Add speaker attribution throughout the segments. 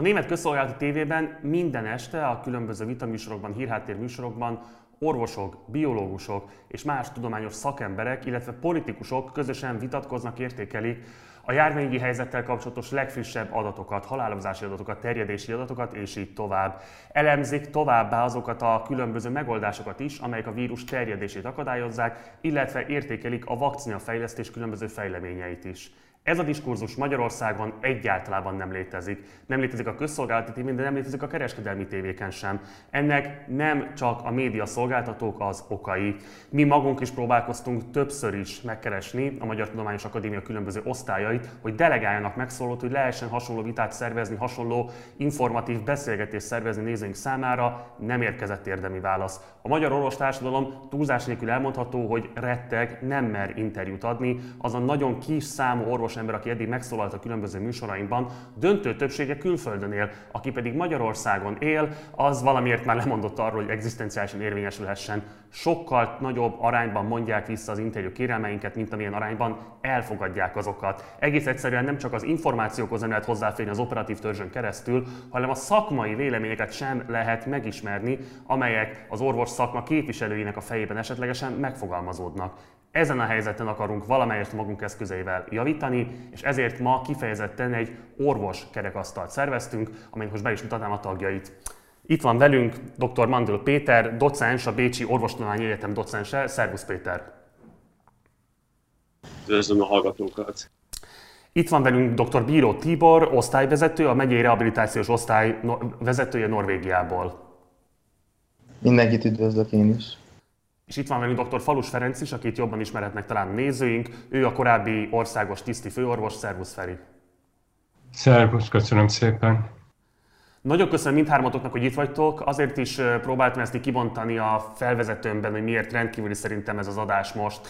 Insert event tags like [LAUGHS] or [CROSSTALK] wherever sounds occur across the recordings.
Speaker 1: A német közszolgálati tévében minden este a különböző vitaműsorokban, hírháttér műsorokban orvosok, biológusok és más tudományos szakemberek, illetve politikusok közösen vitatkoznak, értékelik a járványi helyzettel kapcsolatos legfrissebb adatokat, halálozási adatokat, terjedési adatokat, és így tovább. Elemzik továbbá azokat a különböző megoldásokat is, amelyek a vírus terjedését akadályozzák, illetve értékelik a vakcina fejlesztés különböző fejleményeit is. Ez a diskurzus Magyarországon egyáltalán nem létezik. Nem létezik a közszolgálati tévén, de nem létezik a kereskedelmi tévéken sem. Ennek nem csak a média szolgáltatók az okai. Mi magunk is próbálkoztunk többször is megkeresni a Magyar Tudományos Akadémia különböző osztályait, hogy delegáljanak megszólót, hogy lehessen hasonló vitát szervezni, hasonló informatív beszélgetést szervezni nézőink számára. Nem érkezett érdemi válasz. A magyar orvostársadalom túlzás nélkül elmondható, hogy retteg, nem mer interjút adni. Az a nagyon kis számú orvos orvos ember, aki eddig megszólalt a különböző műsoraimban, döntő többsége külföldön él, aki pedig Magyarországon él, az valamiért már lemondott arról, hogy egzisztenciálisan érvényesülhessen. Sokkal nagyobb arányban mondják vissza az interjú kérelmeinket, mint amilyen arányban elfogadják azokat. Egész egyszerűen nem csak az információkhoz nem lehet hozzáférni az operatív törzsön keresztül, hanem a szakmai véleményeket sem lehet megismerni, amelyek az orvos szakma képviselőinek a fejében esetlegesen megfogalmazódnak. Ezen a helyzeten akarunk valamelyest magunk eszközeivel javítani, és ezért ma kifejezetten egy orvos kerekasztalt szerveztünk, amelynek most be is mutatnám a tagjait. Itt van velünk dr. Mandl Péter, docens, a Bécsi Orvostudományi Egyetem docense. Szervusz Péter!
Speaker 2: Üdvözlöm a hallgatókat!
Speaker 1: Itt van velünk dr. Bíró Tibor, osztályvezető, a megyei rehabilitációs osztály vezetője Norvégiából.
Speaker 3: Mindenkit üdvözlök én is.
Speaker 1: És itt van velünk dr. Falus Ferenc is, akit jobban ismerhetnek talán nézőink. Ő a korábbi országos tiszti főorvos. Szervusz Feri!
Speaker 4: Szervusz, köszönöm szépen!
Speaker 1: Nagyon köszönöm mindhármatoknak, hogy itt vagytok. Azért is próbáltam ezt kibontani a felvezetőmben, hogy miért rendkívüli szerintem ez az adás most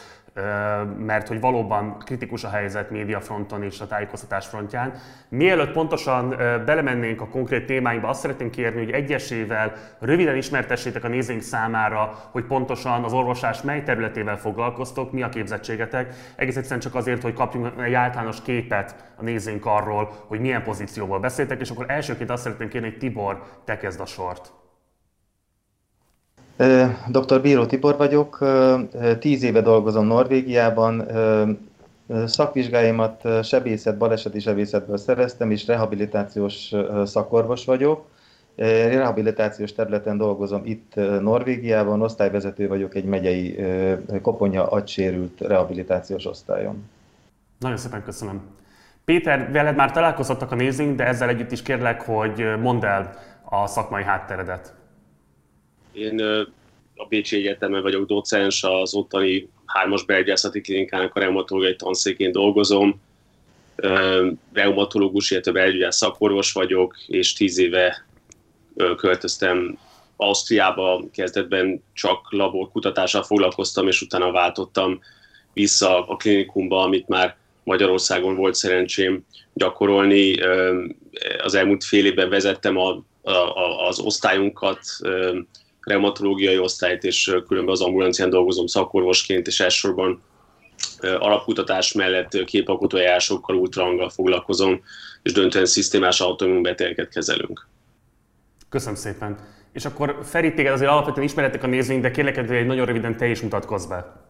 Speaker 1: mert hogy valóban kritikus a helyzet médiafronton és a tájékoztatás frontján. Mielőtt pontosan belemennénk a konkrét témáinkba, azt szeretném kérni, hogy egyesével röviden ismertessétek a nézőink számára, hogy pontosan az orvoslás mely területével foglalkoztok, mi a képzettségetek. Egész egyszerűen csak azért, hogy kapjunk egy általános képet a nézőink arról, hogy milyen pozícióból beszéltek, és akkor elsőként azt szeretném kérni, hogy Tibor, te kezd a sort.
Speaker 3: Dr. Bíró Tibor vagyok, tíz éve dolgozom Norvégiában, szakvizsgáimat sebészet, baleseti sebészetből szereztem, és rehabilitációs szakorvos vagyok. Rehabilitációs területen dolgozom itt Norvégiában, osztályvezető vagyok egy megyei koponya agysérült rehabilitációs osztályon.
Speaker 1: Nagyon szépen köszönöm. Péter, veled már találkozhattak a nézőink, de ezzel együtt is kérlek, hogy mondd el a szakmai hátteredet.
Speaker 2: Én a Bécsi Egyetemen vagyok docens, az ottani hármas belgyászati klinikának a reumatológiai tanszékén dolgozom. Reumatológus, illetve belgyógyász szakorvos vagyok, és tíz éve költöztem Ausztriába, kezdetben csak laborkutatással foglalkoztam, és utána váltottam vissza a klinikumba, amit már Magyarországon volt szerencsém gyakorolni. Az elmúlt fél évben vezettem a, a, az osztályunkat, reumatológiai osztályt, és különben az ambulancián dolgozom szakorvosként, és elsősorban alapkutatás mellett képalkotó eljárásokkal, ultrahanggal foglalkozom, és döntően szisztémás autoimmun betegeket kezelünk.
Speaker 1: Köszönöm szépen. És akkor Feri, téged azért alapvetően ismeretek a nézőink, de kérlek, hogy egy nagyon röviden te is mutatkozz be.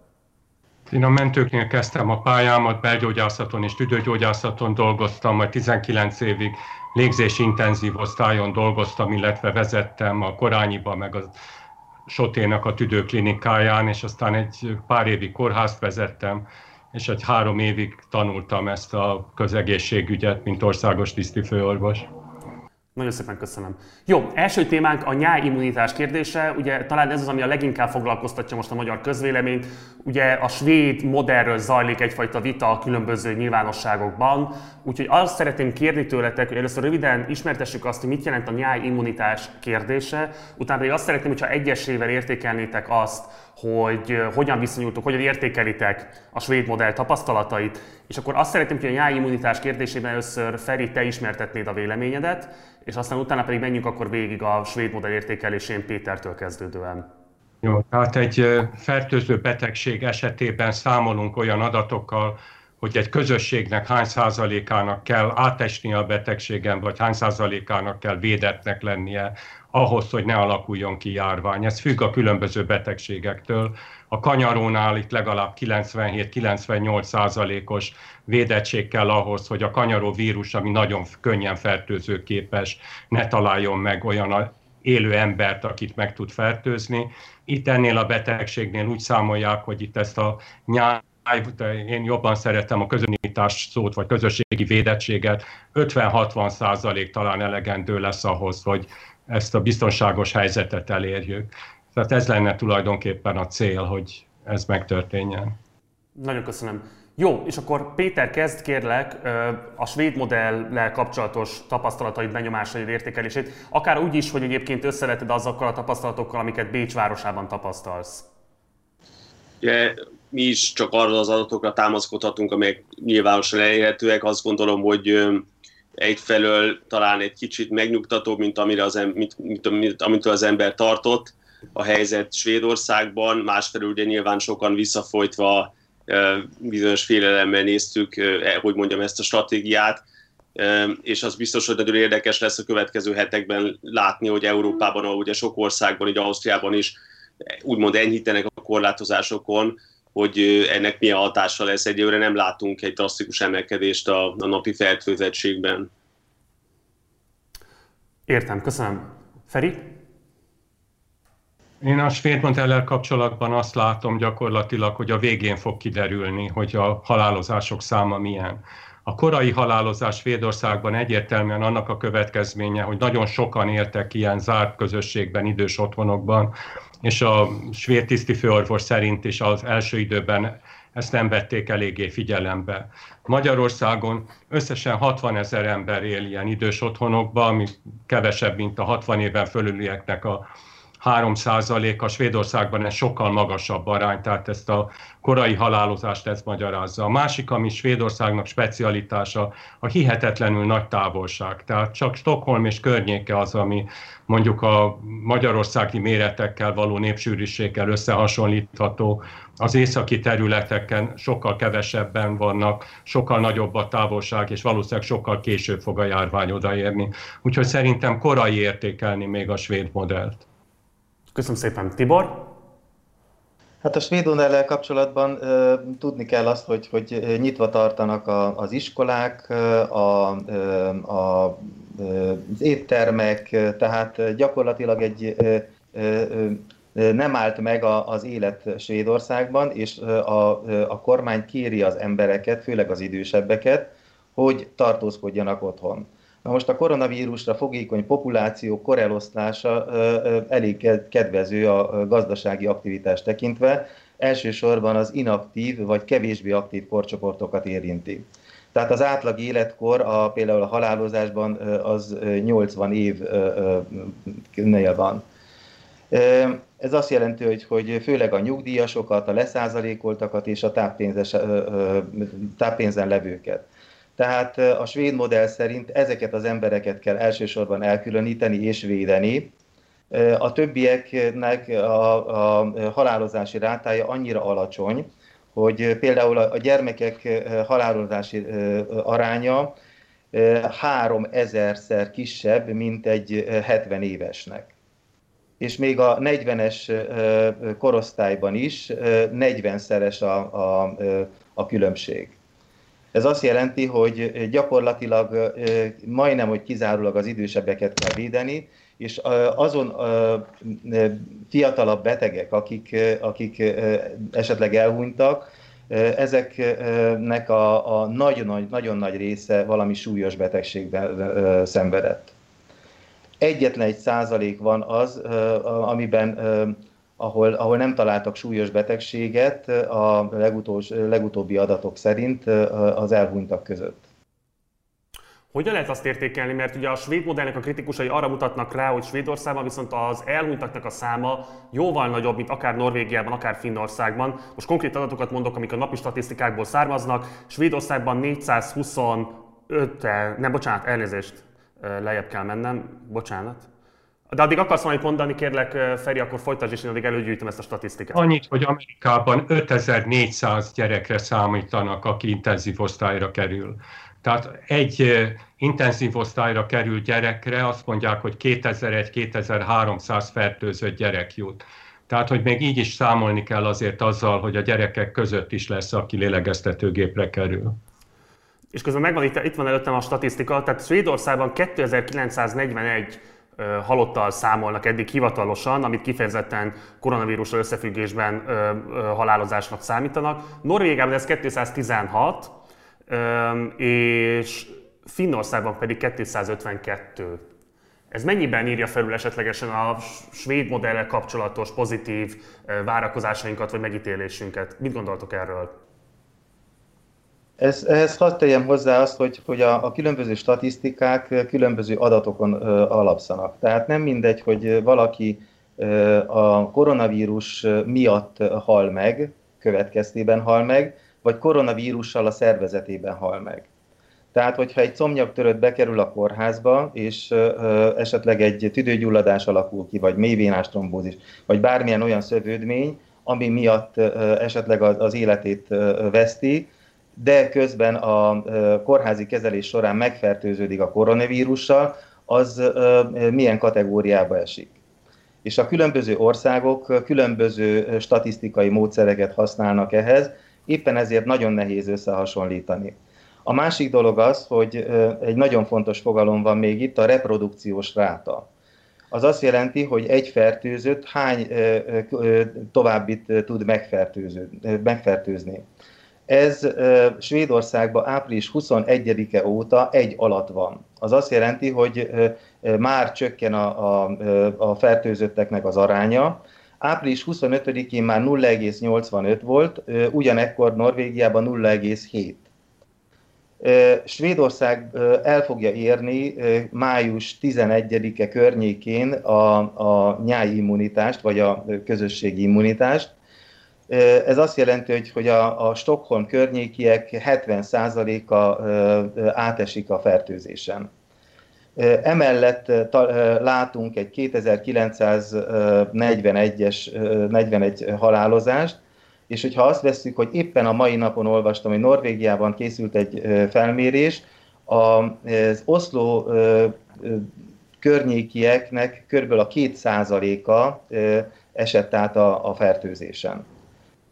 Speaker 4: Én a mentőknél kezdtem a pályámat, belgyógyászaton és tüdőgyógyászaton dolgoztam, majd 19 évig légzési intenzív osztályon dolgoztam, illetve vezettem a Korányiba, meg a Soténak a tüdőklinikáján, és aztán egy pár évig kórházt vezettem, és egy három évig tanultam ezt a közegészségügyet, mint országos tisztifőorvos.
Speaker 1: Nagyon szépen köszönöm. Jó, első témánk a nyáimmunitás kérdése. Ugye talán ez az, ami a leginkább foglalkoztatja most a magyar közvéleményt. Ugye a svéd modellről zajlik egyfajta vita a különböző nyilvánosságokban. Úgyhogy azt szeretném kérni tőletek, hogy először röviden ismertessük azt, hogy mit jelent a nyáimmunitás kérdése. Utána pedig azt szeretném, hogyha egyesével értékelnétek azt, hogy hogyan viszonyultok, hogyan értékelitek a svéd modell tapasztalatait, és akkor azt szeretném, hogy a nyáimmunitás kérdésében először Feri, te ismertetnéd a véleményedet, és aztán utána pedig menjünk akkor végig a svéd modell értékelésén Pétertől kezdődően.
Speaker 4: Jó, tehát egy fertőző betegség esetében számolunk olyan adatokkal, hogy egy közösségnek hány százalékának kell átesni a betegségen, vagy hány százalékának kell védetnek lennie ahhoz, hogy ne alakuljon ki járvány. Ez függ a különböző betegségektől. A kanyarónál itt legalább 97-98 százalékos védettség kell ahhoz, hogy a kanyaró vírus, ami nagyon könnyen fertőzőképes, ne találjon meg olyan élő embert, akit meg tud fertőzni. Itt ennél a betegségnél úgy számolják, hogy itt ezt a nyár én jobban szeretem a közönítás szót, vagy közösségi védettséget, 50-60 százalék talán elegendő lesz ahhoz, hogy ezt a biztonságos helyzetet elérjük. Tehát ez lenne tulajdonképpen a cél, hogy ez megtörténjen.
Speaker 1: Nagyon köszönöm. Jó, és akkor Péter, kezd kérlek a svéd modellel kapcsolatos tapasztalataid, benyomásaid, értékelését, akár úgy is, hogy egyébként összeveted azokkal a tapasztalatokkal, amiket Bécs városában tapasztalsz.
Speaker 2: Yeah, mi is csak arra az adatokra támaszkodhatunk, amelyek nyilvánosan elérhetőek. Azt gondolom, hogy egyfelől talán egy kicsit megnyugtató, mint, amire az, mint, mint, mint, amitől az ember tartott a helyzet Svédországban, másfelől ugye nyilván sokan visszafolytva bizonyos félelemmel néztük, e, hogy mondjam, ezt a stratégiát, és az biztos, hogy nagyon érdekes lesz a következő hetekben látni, hogy Európában, ahogy ugye sok országban, így Ausztriában is úgymond enyhítenek a korlátozásokon, hogy ennek milyen hatása lesz. Egyőre nem látunk egy drasztikus emelkedést a, a napi fertőzettségben.
Speaker 1: Értem, köszönöm. Feri?
Speaker 4: Én a svéd modellel kapcsolatban azt látom gyakorlatilag, hogy a végén fog kiderülni, hogy a halálozások száma milyen. A korai halálozás Svédországban egyértelműen annak a következménye, hogy nagyon sokan éltek ilyen zárt közösségben, idős otthonokban, és a svéd tisztifőorvos szerint is az első időben ezt nem vették eléggé figyelembe. Magyarországon összesen 60 ezer ember él ilyen idős otthonokban, ami kevesebb, mint a 60 éven fölülieknek a 3% a Svédországban ez sokkal magasabb arány, tehát ezt a korai halálozást ez magyarázza. A másik, ami Svédországnak specialitása, a hihetetlenül nagy távolság. Tehát csak Stockholm és környéke az, ami mondjuk a magyarországi méretekkel való népsűrűséggel összehasonlítható. Az északi területeken sokkal kevesebben vannak, sokkal nagyobb a távolság, és valószínűleg sokkal később fog a járvány odaérni. Úgyhogy szerintem korai értékelni még a svéd modellt.
Speaker 1: Köszönöm szépen. Tibor?
Speaker 3: Hát a svéd kapcsolatban uh, tudni kell azt, hogy, hogy nyitva tartanak a, az iskolák, a, a, az éttermek, tehát gyakorlatilag egy nem állt meg az élet Svédországban, és a, a kormány kéri az embereket, főleg az idősebbeket, hogy tartózkodjanak otthon. Na most a koronavírusra fogékony populáció korelosztása elég kedvező a gazdasági aktivitás tekintve, elsősorban az inaktív vagy kevésbé aktív korcsoportokat érinti. Tehát az átlag életkor a, például a halálozásban az 80 évnél van. Ez azt jelenti, hogy, hogy főleg a nyugdíjasokat, a leszázalékoltakat és a táppénzen levőket. Tehát a svéd modell szerint ezeket az embereket kell elsősorban elkülöníteni és védeni. A többieknek a, a halálozási rátája annyira alacsony, hogy például a gyermekek halálozási aránya három ezerszer kisebb, mint egy 70 évesnek. És még a 40-es korosztályban is 40-szeres a, a, a különbség. Ez azt jelenti, hogy gyakorlatilag majdnem, hogy kizárólag az idősebbeket kell védeni, és azon fiatalabb betegek, akik, akik esetleg elhunytak, ezeknek a, a nagyon, nagy, nagyon nagy része valami súlyos betegségben szenvedett. Egyetlen egy százalék van az, amiben ahol, ahol nem találtak súlyos betegséget a legutós, legutóbbi adatok szerint az elhunytak között.
Speaker 1: Hogyan lehet azt értékelni, mert ugye a svéd modellnek a kritikusai arra mutatnak rá, hogy Svédországban viszont az elhunytaknak a száma jóval nagyobb, mint akár Norvégiában, akár Finnországban. Most konkrét adatokat mondok, amik a napi statisztikákból származnak. Svédországban 425, nem bocsánat, elnézést, lejjebb kell mennem, bocsánat. De addig akarsz valamit mondani, kérlek, Feri, akkor folytasd, és én addig előgyűjtöm ezt a statisztikát.
Speaker 4: Annyit, hogy Amerikában 5400 gyerekre számítanak, aki intenzív osztályra kerül. Tehát egy intenzív osztályra kerül gyerekre azt mondják, hogy 2001-2300 fertőzött gyerek jut. Tehát, hogy még így is számolni kell azért azzal, hogy a gyerekek között is lesz, aki lélegeztetőgépre kerül.
Speaker 1: És közben megvan, itt, itt van előttem a statisztika, tehát Svédországban 2941 halottal számolnak eddig hivatalosan, amit kifejezetten koronavírus összefüggésben halálozásnak számítanak. Norvégiában ez 216, ö, és Finnországban pedig 252. Ez mennyiben írja felül esetlegesen a svéd modellel kapcsolatos pozitív várakozásainkat vagy megítélésünket? Mit gondoltok erről?
Speaker 3: Ez, ehhez hadd tegyem hozzá azt, hogy, hogy a, a különböző statisztikák különböző adatokon ö, alapszanak. Tehát nem mindegy, hogy valaki ö, a koronavírus miatt hal meg, következtében hal meg, vagy koronavírussal a szervezetében hal meg. Tehát, hogyha egy combnyagtörött bekerül a kórházba, és ö, esetleg egy tüdőgyulladás alakul ki, vagy mélyvénás trombózis, vagy bármilyen olyan szövődmény, ami miatt ö, esetleg az, az életét ö, veszti, de közben a kórházi kezelés során megfertőződik a koronavírussal, az milyen kategóriába esik. És a különböző országok különböző statisztikai módszereket használnak ehhez, éppen ezért nagyon nehéz összehasonlítani. A másik dolog az, hogy egy nagyon fontos fogalom van még itt, a reprodukciós ráta. Az azt jelenti, hogy egy fertőzött hány továbbit tud megfertőzni. Ez Svédországban április 21-e óta egy alatt van. Az azt jelenti, hogy már csökken a, a, a fertőzötteknek az aránya. Április 25-én már 0,85 volt, ugyanekkor Norvégiában 0,7. Svédország el fogja érni május 11-e környékén a, a nyári immunitást, vagy a közösségi immunitást, ez azt jelenti, hogy, hogy a, a Stockholm környékiek 70%-a átesik a fertőzésen. Emellett látunk egy 2941-es 41 halálozást, és hogyha azt vesszük, hogy éppen a mai napon olvastam, hogy Norvégiában készült egy felmérés, az Oszló környékieknek kb. a 2%-a esett át a fertőzésen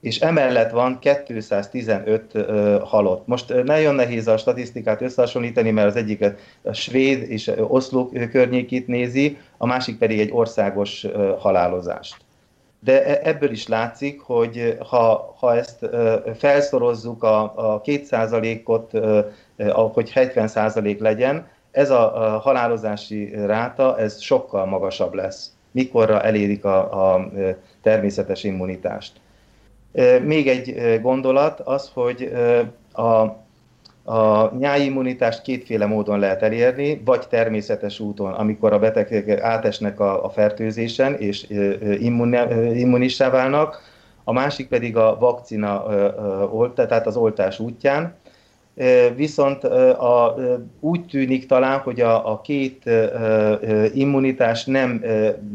Speaker 3: és emellett van 215 uh, halott. Most nagyon nehéz a statisztikát összehasonlítani, mert az egyik a svéd és Oszló környékét nézi, a másik pedig egy országos halálozást. De e, ebből is látszik, hogy ha, ha ezt uh, felszorozzuk a, a 2%-ot, uh, hogy 70% legyen, ez a, a halálozási ráta, ez sokkal magasabb lesz, mikorra elérik a, a természetes immunitást. Még egy gondolat az, hogy a, a nyári immunitást kétféle módon lehet elérni, vagy természetes úton, amikor a betegek átesnek a, a fertőzésen és immun, immunissá válnak, a másik pedig a vakcina, tehát az oltás útján. Viszont úgy tűnik talán, hogy a, a két immunitás nem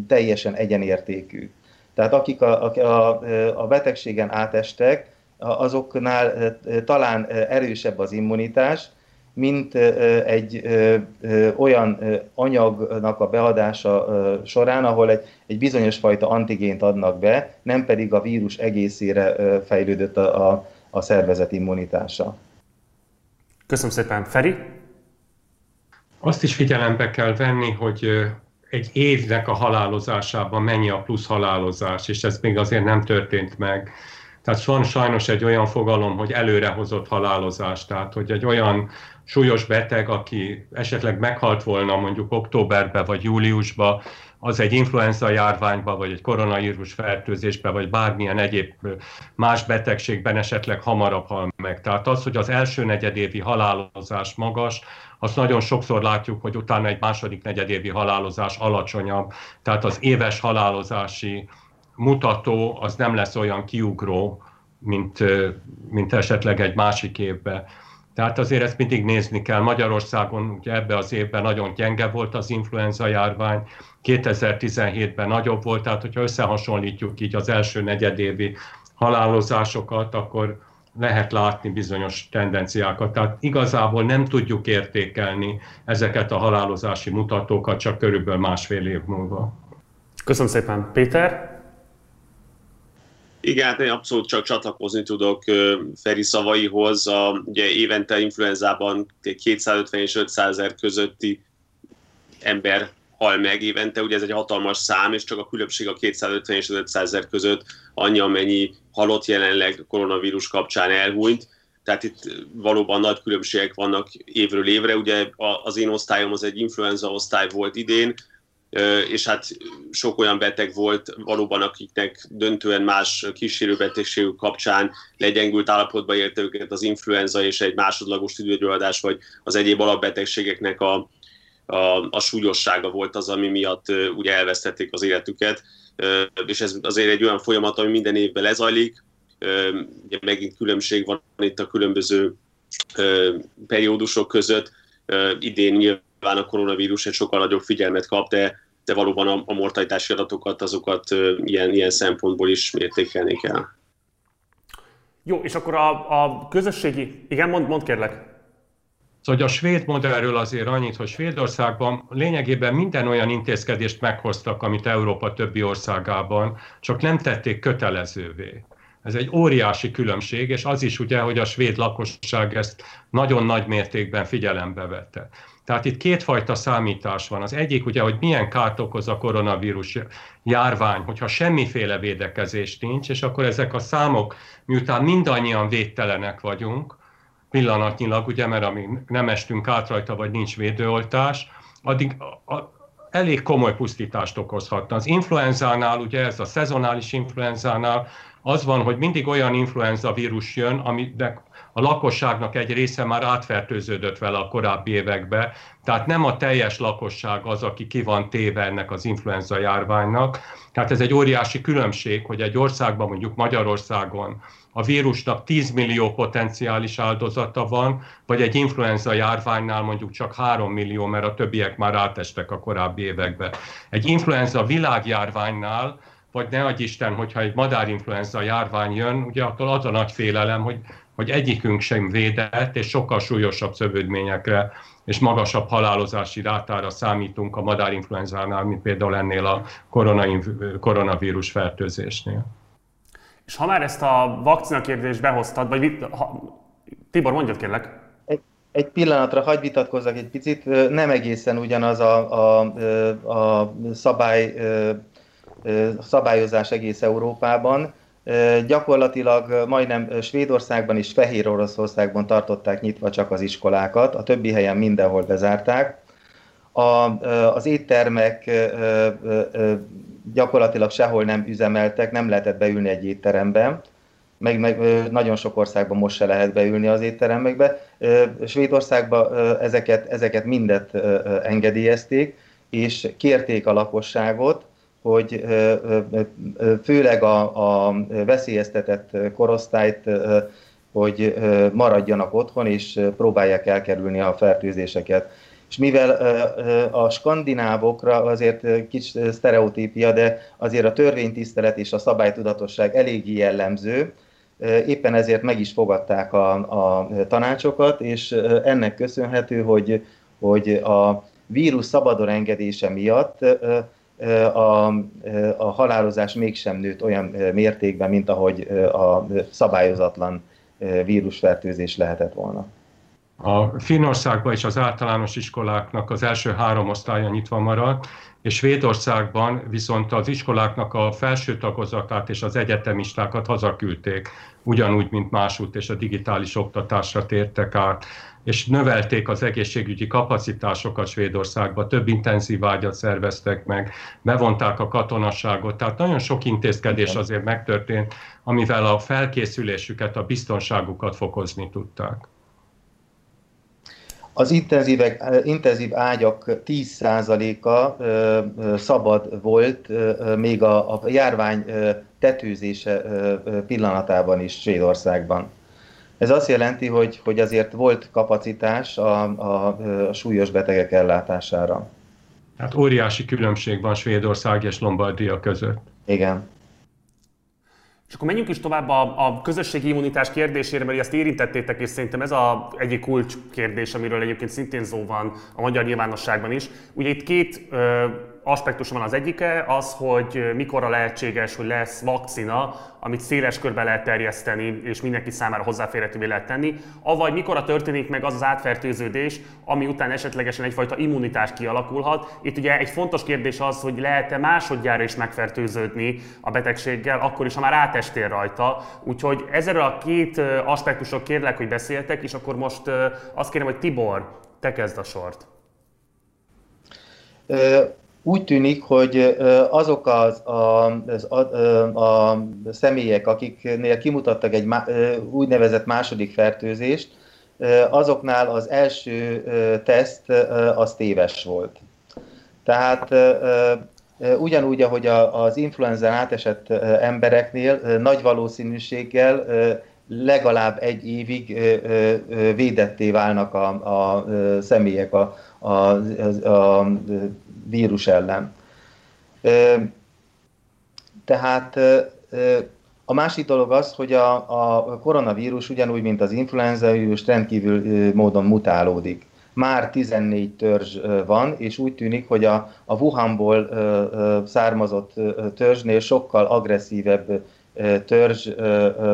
Speaker 3: teljesen egyenértékű. Tehát akik a, a, a betegségen átestek, azoknál talán erősebb az immunitás, mint egy olyan anyagnak a beadása során, ahol egy, egy bizonyos fajta antigént adnak be, nem pedig a vírus egészére fejlődött a, a, a szervezet immunitása.
Speaker 1: Köszönöm szépen. Feri?
Speaker 4: Azt is figyelembe kell venni, hogy egy évnek a halálozásában mennyi a plusz halálozás, és ez még azért nem történt meg. Tehát van sajnos egy olyan fogalom, hogy előrehozott halálozás, tehát hogy egy olyan súlyos beteg, aki esetleg meghalt volna mondjuk októberben vagy júliusban, az egy influenza járványba, vagy egy koronavírus fertőzésbe, vagy bármilyen egyéb más betegségben esetleg hamarabb hal meg. Tehát az, hogy az első negyedévi halálozás magas, azt nagyon sokszor látjuk, hogy utána egy második negyedévi halálozás alacsonyabb, tehát az éves halálozási mutató az nem lesz olyan kiugró, mint, mint esetleg egy másik évben. Tehát azért ezt mindig nézni kell. Magyarországon ugye ebbe az évben nagyon gyenge volt az influenza járvány, 2017-ben nagyobb volt, tehát hogyha összehasonlítjuk így az első negyedévi halálozásokat, akkor lehet látni bizonyos tendenciákat. Tehát igazából nem tudjuk értékelni ezeket a halálozási mutatókat csak körülbelül másfél év múlva.
Speaker 1: Köszönöm szépen. Péter?
Speaker 2: Igen, hát én abszolút csak csatlakozni tudok Feri szavaihoz. A, ugye évente influenzában 250 és 500 ezer közötti ember hal meg évente, ugye ez egy hatalmas szám, és csak a különbség a 250 és 500 ezer között annyi, amennyi halott jelenleg koronavírus kapcsán elhúnyt. Tehát itt valóban nagy különbségek vannak évről évre. Ugye az én osztályom az egy influenza osztály volt idén, és hát sok olyan beteg volt valóban, akiknek döntően más kísérőbetegségük kapcsán legyengült állapotba érte őket az influenza és egy másodlagos tüdőgyulladás, vagy az egyéb alapbetegségeknek a, a, a súlyossága volt az, ami miatt ugye elvesztették az életüket. És ez azért egy olyan folyamat, ami minden évben lezajlik. Ugye megint különbség van itt a különböző periódusok között. Idén nyilván a koronavírus egy sokkal nagyobb figyelmet kap, de de valóban a, a mortalitási adatokat, azokat ilyen, ilyen szempontból is mértékelni kell.
Speaker 1: Jó, és akkor a, a közösségi... Igen, mond, mond kérlek.
Speaker 4: Szóval a svéd modellről azért annyit, hogy Svédországban lényegében minden olyan intézkedést meghoztak, amit Európa többi országában, csak nem tették kötelezővé. Ez egy óriási különbség, és az is ugye, hogy a svéd lakosság ezt nagyon nagy mértékben figyelembe vette. Tehát itt kétfajta számítás van. Az egyik ugye, hogy milyen kárt okoz a koronavírus járvány, hogyha semmiféle védekezés nincs, és akkor ezek a számok, miután mindannyian védtelenek vagyunk, pillanatnyilag, ugye, mert amíg nem estünk át rajta, vagy nincs védőoltás, addig a, a, elég komoly pusztítást okozhatna. Az influenzánál, ugye ez a szezonális influenzánál az van, hogy mindig olyan influenza vírus jön, aminek a lakosságnak egy része már átfertőződött vele a korábbi években, tehát nem a teljes lakosság az, aki ki van téve ennek az influenza járványnak. Tehát ez egy óriási különbség, hogy egy országban, mondjuk Magyarországon a vírusnak 10 millió potenciális áldozata van, vagy egy influenza járványnál mondjuk csak 3 millió, mert a többiek már átestek a korábbi évekbe. Egy influenza világjárványnál vagy ne adj Isten, hogyha egy madárinfluenza járvány jön, ugye attól az a nagy félelem, hogy hogy egyikünk sem védett, és sokkal súlyosabb szövődményekre és magasabb halálozási rátára számítunk a madárinfluenzánál, mint például ennél a koronavírus fertőzésnél.
Speaker 1: És ha már ezt a vakcina kérdést behoztad, vagy ha, Tibor, mondjad kérlek.
Speaker 3: Egy, egy pillanatra hagyj vitatkozzak egy picit, nem egészen ugyanaz a, a, a szabály, a szabályozás egész Európában Gyakorlatilag majdnem Svédországban és Fehér Oroszországban tartották nyitva csak az iskolákat, a többi helyen mindenhol bezárták. A, az éttermek gyakorlatilag sehol nem üzemeltek, nem lehetett beülni egy étterembe, meg, meg nagyon sok országban most se lehet beülni az étteremekbe. Svédországban ezeket, ezeket mindet engedélyezték, és kérték a lakosságot, hogy főleg a, a veszélyeztetett korosztályt, hogy maradjanak otthon, és próbálják elkerülni a fertőzéseket. És mivel a skandinávokra azért kis sztereotípia, de azért a törvénytisztelet és a szabálytudatosság eléggé jellemző, éppen ezért meg is fogadták a, a tanácsokat, és ennek köszönhető, hogy, hogy a vírus szabadon engedése miatt a, a halálozás mégsem nőtt olyan mértékben, mint ahogy a szabályozatlan vírusfertőzés lehetett volna.
Speaker 4: A Finnországban és az általános iskoláknak az első három osztálya nyitva maradt, és Svédországban viszont az iskoláknak a felső tagozatát és az egyetemistákat hazaküldték, ugyanúgy, mint másút, és a digitális oktatásra tértek át és növelték az egészségügyi kapacitásokat Svédországba, több intenzív ágyat szerveztek meg, bevonták a katonasságot, tehát nagyon sok intézkedés azért megtörtént, amivel a felkészülésüket, a biztonságukat fokozni tudták.
Speaker 3: Az intenzívek, intenzív ágyak 10%-a szabad volt még a, a járvány tetőzése pillanatában is Svédországban. Ez azt jelenti, hogy, hogy azért volt kapacitás a, a, a súlyos betegek ellátására.
Speaker 4: Hát óriási különbség van Svédország és Lombardia között.
Speaker 3: Igen.
Speaker 1: És akkor menjünk is tovább a, a közösségi immunitás kérdésére, mert ezt érintettétek, és szerintem ez a egyik kulcs kérdés, amiről egyébként szintén szó van a magyar nyilvánosságban is. Ugye itt két ö, aspektus van az egyike, az, hogy mikorra lehetséges, hogy lesz vakcina, amit széles körbe lehet terjeszteni, és mindenki számára hozzáférhetővé lehet tenni, avagy mikorra történik meg az az átfertőződés, ami után esetlegesen egyfajta immunitás kialakulhat. Itt ugye egy fontos kérdés az, hogy lehet-e másodjára is megfertőződni a betegséggel, akkor is, ha már átestél rajta. Úgyhogy ezzel a két aspektusról kérlek, hogy beszéltek, és akkor most azt kérem, hogy Tibor, te kezd a sort
Speaker 3: úgy tűnik, hogy azok az, a, a, a személyek, akiknél kimutattak egy úgynevezett második fertőzést, azoknál az első teszt az téves volt. Tehát ugyanúgy, ahogy az influenza átesett embereknél nagy valószínűséggel legalább egy évig védetté válnak a, a személyek a, a, a, a vírus ellen. Tehát a másik dolog az, hogy a, a koronavírus ugyanúgy, mint az influenza vírus rendkívül módon mutálódik. Már 14 törzs van, és úgy tűnik, hogy a, a Wuhanból származott törzsnél sokkal agresszívebb törzs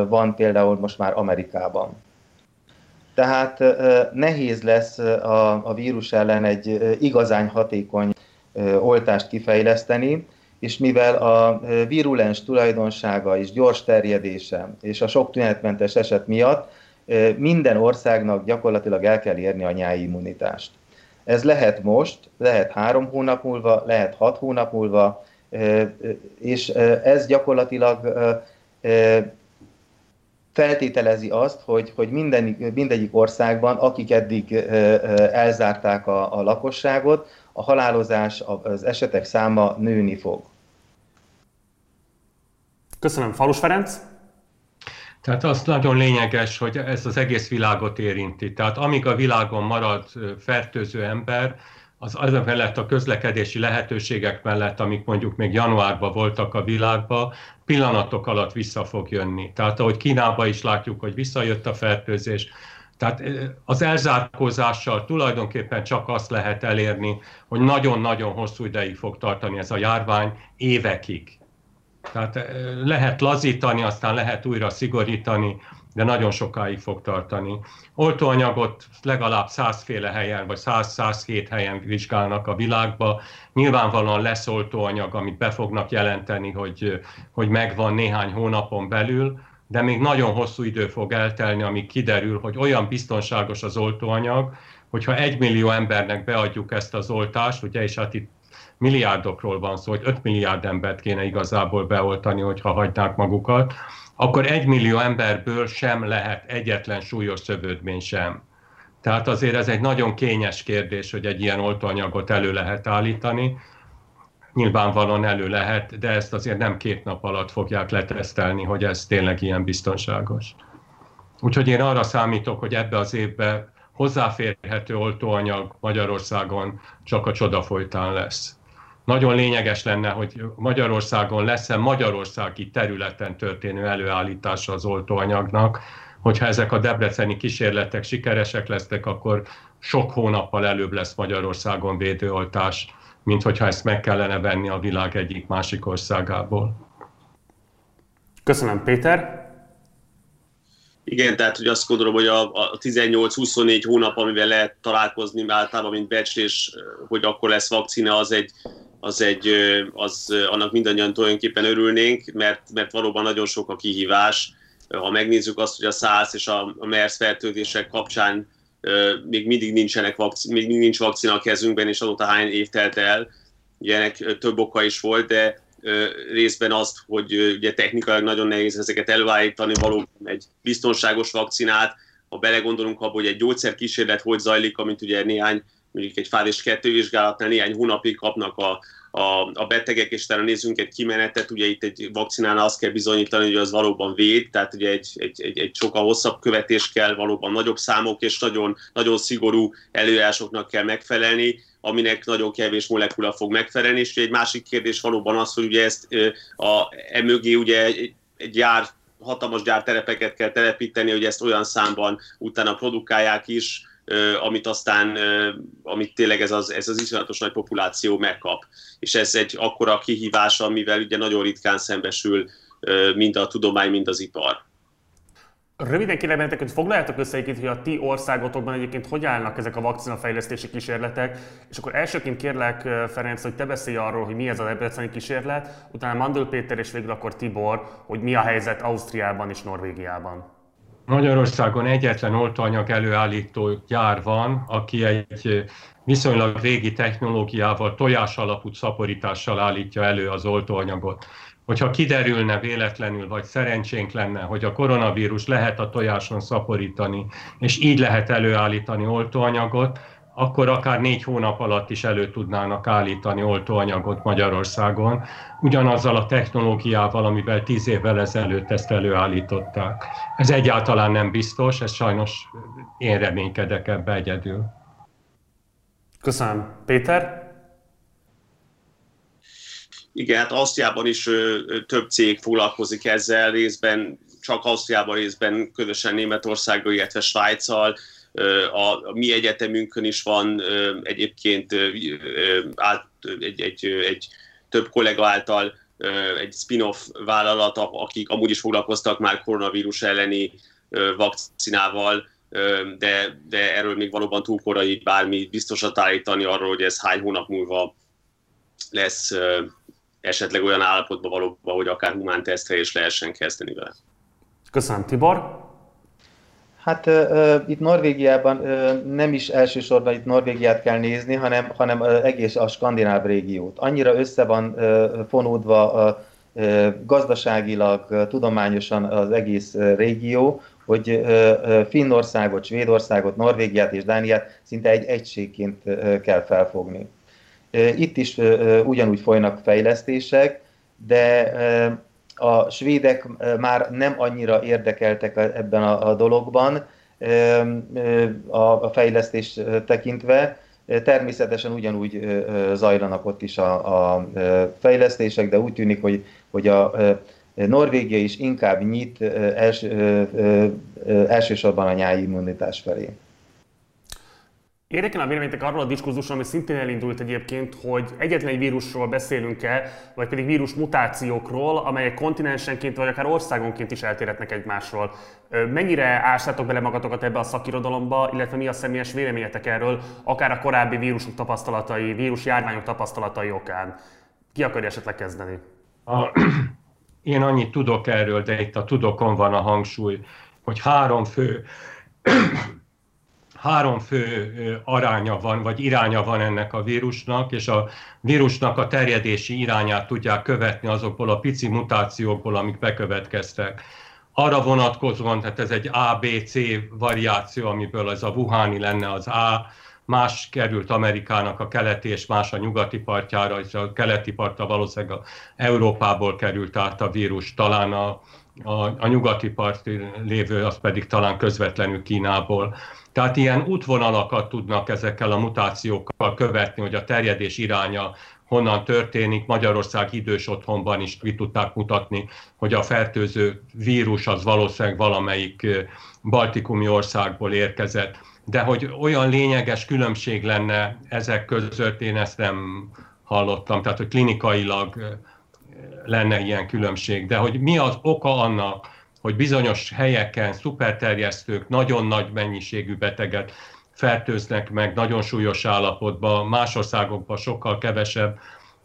Speaker 3: van például most már Amerikában. Tehát nehéz lesz a, a vírus ellen egy igazán hatékony oltást kifejleszteni, és mivel a virulens tulajdonsága és gyors terjedése és a sok tünetmentes eset miatt minden országnak gyakorlatilag el kell érni a nyári immunitást. Ez lehet most, lehet három hónap múlva, lehet hat hónap múlva, és ez gyakorlatilag feltételezi azt, hogy, hogy minden, mindegyik országban, akik eddig elzárták a, a lakosságot, a halálozás, az esetek száma nőni fog.
Speaker 1: Köszönöm. Falus Ferenc?
Speaker 4: Tehát az nagyon lényeges, hogy ez az egész világot érinti. Tehát amíg a világon marad fertőző ember, az az mellett a közlekedési lehetőségek mellett, amik mondjuk még januárban voltak a világban, pillanatok alatt vissza fog jönni. Tehát ahogy Kínában is látjuk, hogy visszajött a fertőzés, tehát az elzárkózással tulajdonképpen csak azt lehet elérni, hogy nagyon-nagyon hosszú ideig fog tartani ez a járvány, évekig. Tehát lehet lazítani, aztán lehet újra szigorítani, de nagyon sokáig fog tartani. Oltóanyagot legalább százféle helyen, vagy 100-107 helyen vizsgálnak a világba. Nyilvánvalóan lesz oltóanyag, amit be fognak jelenteni, hogy, hogy megvan néhány hónapon belül, de még nagyon hosszú idő fog eltelni, amíg kiderül, hogy olyan biztonságos az oltóanyag, hogyha egy millió embernek beadjuk ezt az oltást, ugye, és hát itt milliárdokról van szó, hogy 5 milliárd embert kéne igazából beoltani, hogyha hagynák magukat, akkor egy millió emberből sem lehet egyetlen súlyos szövődmény sem. Tehát azért ez egy nagyon kényes kérdés, hogy egy ilyen oltóanyagot elő lehet állítani. Nyilvánvalóan elő lehet, de ezt azért nem két nap alatt fogják letesztelni, hogy ez tényleg ilyen biztonságos. Úgyhogy én arra számítok, hogy ebbe az évbe hozzáférhető oltóanyag Magyarországon csak a csoda folytán lesz. Nagyon lényeges lenne, hogy Magyarországon lesz-e magyarországi területen történő előállítása az oltóanyagnak, hogyha ezek a debreceni kísérletek sikeresek lesznek, akkor sok hónappal előbb lesz Magyarországon védőoltás, mint hogyha ezt meg kellene venni a világ egyik másik országából.
Speaker 1: Köszönöm, Péter.
Speaker 2: Igen, tehát hogy azt gondolom, hogy a, a 18-24 hónap, amivel lehet találkozni általában, mint becslés, hogy akkor lesz vakcina, az egy, az egy, az, annak mindannyian tulajdonképpen örülnénk, mert, mert valóban nagyon sok a kihívás. Ha megnézzük azt, hogy a SARS és a, a MERS fertőzések kapcsán még mindig nincsenek vakcina, még mindig nincs vakcina a kezünkben, és azóta hány év telt el. Ugye több oka is volt, de részben azt, hogy ugye technikailag nagyon nehéz ezeket előállítani, valóban egy biztonságos vakcinát, ha belegondolunk abba, hogy egy gyógyszerkísérlet hogy zajlik, amit ugye néhány mondjuk egy fázis kettő vizsgálatnál néhány hónapig kapnak a, a, a betegek, és talán nézzünk egy kimenetet, ugye itt egy vakcinánál azt kell bizonyítani, hogy az valóban véd, tehát ugye egy, egy, egy, egy sokkal hosszabb követés kell, valóban nagyobb számok, és nagyon, nagyon szigorú előírásoknak kell megfelelni, aminek nagyon kevés molekula fog megfelelni, és egy másik kérdés valóban az, hogy ugye ezt a, emögé ugye egy, egy gyár hatalmas gyárterepeket kell telepíteni, hogy ezt olyan számban utána produkálják is, amit aztán, amit tényleg ez az, ez az iszonyatos nagy populáció megkap. És ez egy akkora kihívás, amivel ugye nagyon ritkán szembesül mind a tudomány, mind az ipar.
Speaker 1: Röviden kérlek hogy foglaljátok össze egyébként, hogy a ti országotokban egyébként hogy állnak ezek a vakcinafejlesztési kísérletek, és akkor elsőként kérlek, Ferenc, hogy te beszélj arról, hogy mi ez a debreceni kísérlet, utána Mandel Péter és végül akkor Tibor, hogy mi a helyzet Ausztriában és Norvégiában.
Speaker 4: Magyarországon egyetlen oltóanyag előállító gyár van, aki egy viszonylag régi technológiával, tojás alapú szaporítással állítja elő az oltóanyagot. Hogyha kiderülne véletlenül, vagy szerencsénk lenne, hogy a koronavírus lehet a tojáson szaporítani, és így lehet előállítani oltóanyagot, akkor akár négy hónap alatt is elő tudnának állítani oltóanyagot Magyarországon, ugyanazzal a technológiával, amivel tíz évvel ezelőtt ezt előállították. Ez egyáltalán nem biztos, ez sajnos én reménykedek ebbe egyedül.
Speaker 1: Köszönöm. Péter?
Speaker 2: Igen, hát Ausztriában is ö, több cég foglalkozik ezzel, részben csak Ausztriában, részben közösen Németországgal, illetve Svájccal a, a mi egyetemünkön is van egyébként egy, egy, egy több kollega által egy spin-off vállalat, akik amúgy is foglalkoztak már koronavírus elleni vakcinával, de, de erről még valóban túl korai bármi biztosat állítani arról, hogy ez hány hónap múlva lesz esetleg olyan állapotban valóban, hogy akár humán tesztre is lehessen kezdeni vele.
Speaker 1: Köszönöm, Tibor.
Speaker 3: Hát uh, itt Norvégiában uh, nem is elsősorban itt Norvégiát kell nézni, hanem, hanem uh, egész a skandináv régiót. Annyira össze van uh, fonódva uh, gazdaságilag, uh, tudományosan az egész uh, régió, hogy uh, Finnországot, Svédországot, Norvégiát és Dániát szinte egy egységként uh, kell felfogni. Uh, itt is uh, ugyanúgy folynak fejlesztések, de a svédek már nem annyira érdekeltek ebben a, a dologban a, a fejlesztés tekintve. Természetesen ugyanúgy zajlanak ott is a, a fejlesztések, de úgy tűnik, hogy, hogy a Norvégia is inkább nyit els, elsősorban a nyári immunitás felé.
Speaker 1: Érdekel véleményetek arról a diskurzusról, ami szintén elindult egyébként, hogy egyetlen egy vírusról beszélünk-e, vagy pedig vírus mutációkról, amelyek kontinensenként vagy akár országonként is eltérhetnek egymásról. Mennyire ástátok bele magatokat ebbe a szakirodalomba, illetve mi a személyes véleményetek erről, akár a korábbi vírusok tapasztalatai, vírus járványok tapasztalatai okán? Ki akarja esetleg kezdeni? A, [CLEARS THROAT]
Speaker 4: én annyit tudok erről, de itt a tudokon van a hangsúly, hogy három fő három fő aránya van, vagy iránya van ennek a vírusnak, és a vírusnak a terjedési irányát tudják követni azokból a pici mutációkból, amik bekövetkeztek. Arra vonatkozóan, tehát ez egy ABC variáció, amiből ez a Wuhani lenne az A, más került Amerikának a keleti és más a nyugati partjára, és a keleti partra valószínűleg a Európából került át a vírus, talán a, a, a nyugati part lévő, az pedig talán közvetlenül Kínából. Tehát ilyen útvonalakat tudnak ezekkel a mutációkkal követni, hogy a terjedés iránya honnan történik. Magyarország idős otthonban is ki tudták mutatni, hogy a fertőző vírus az valószínűleg valamelyik baltikumi országból érkezett. De hogy olyan lényeges különbség lenne ezek között, én ezt nem hallottam. Tehát, hogy klinikailag lenne ilyen különbség. De hogy mi az oka annak, hogy bizonyos helyeken szuperterjesztők nagyon nagy mennyiségű beteget fertőznek meg nagyon súlyos állapotban, más országokban sokkal kevesebb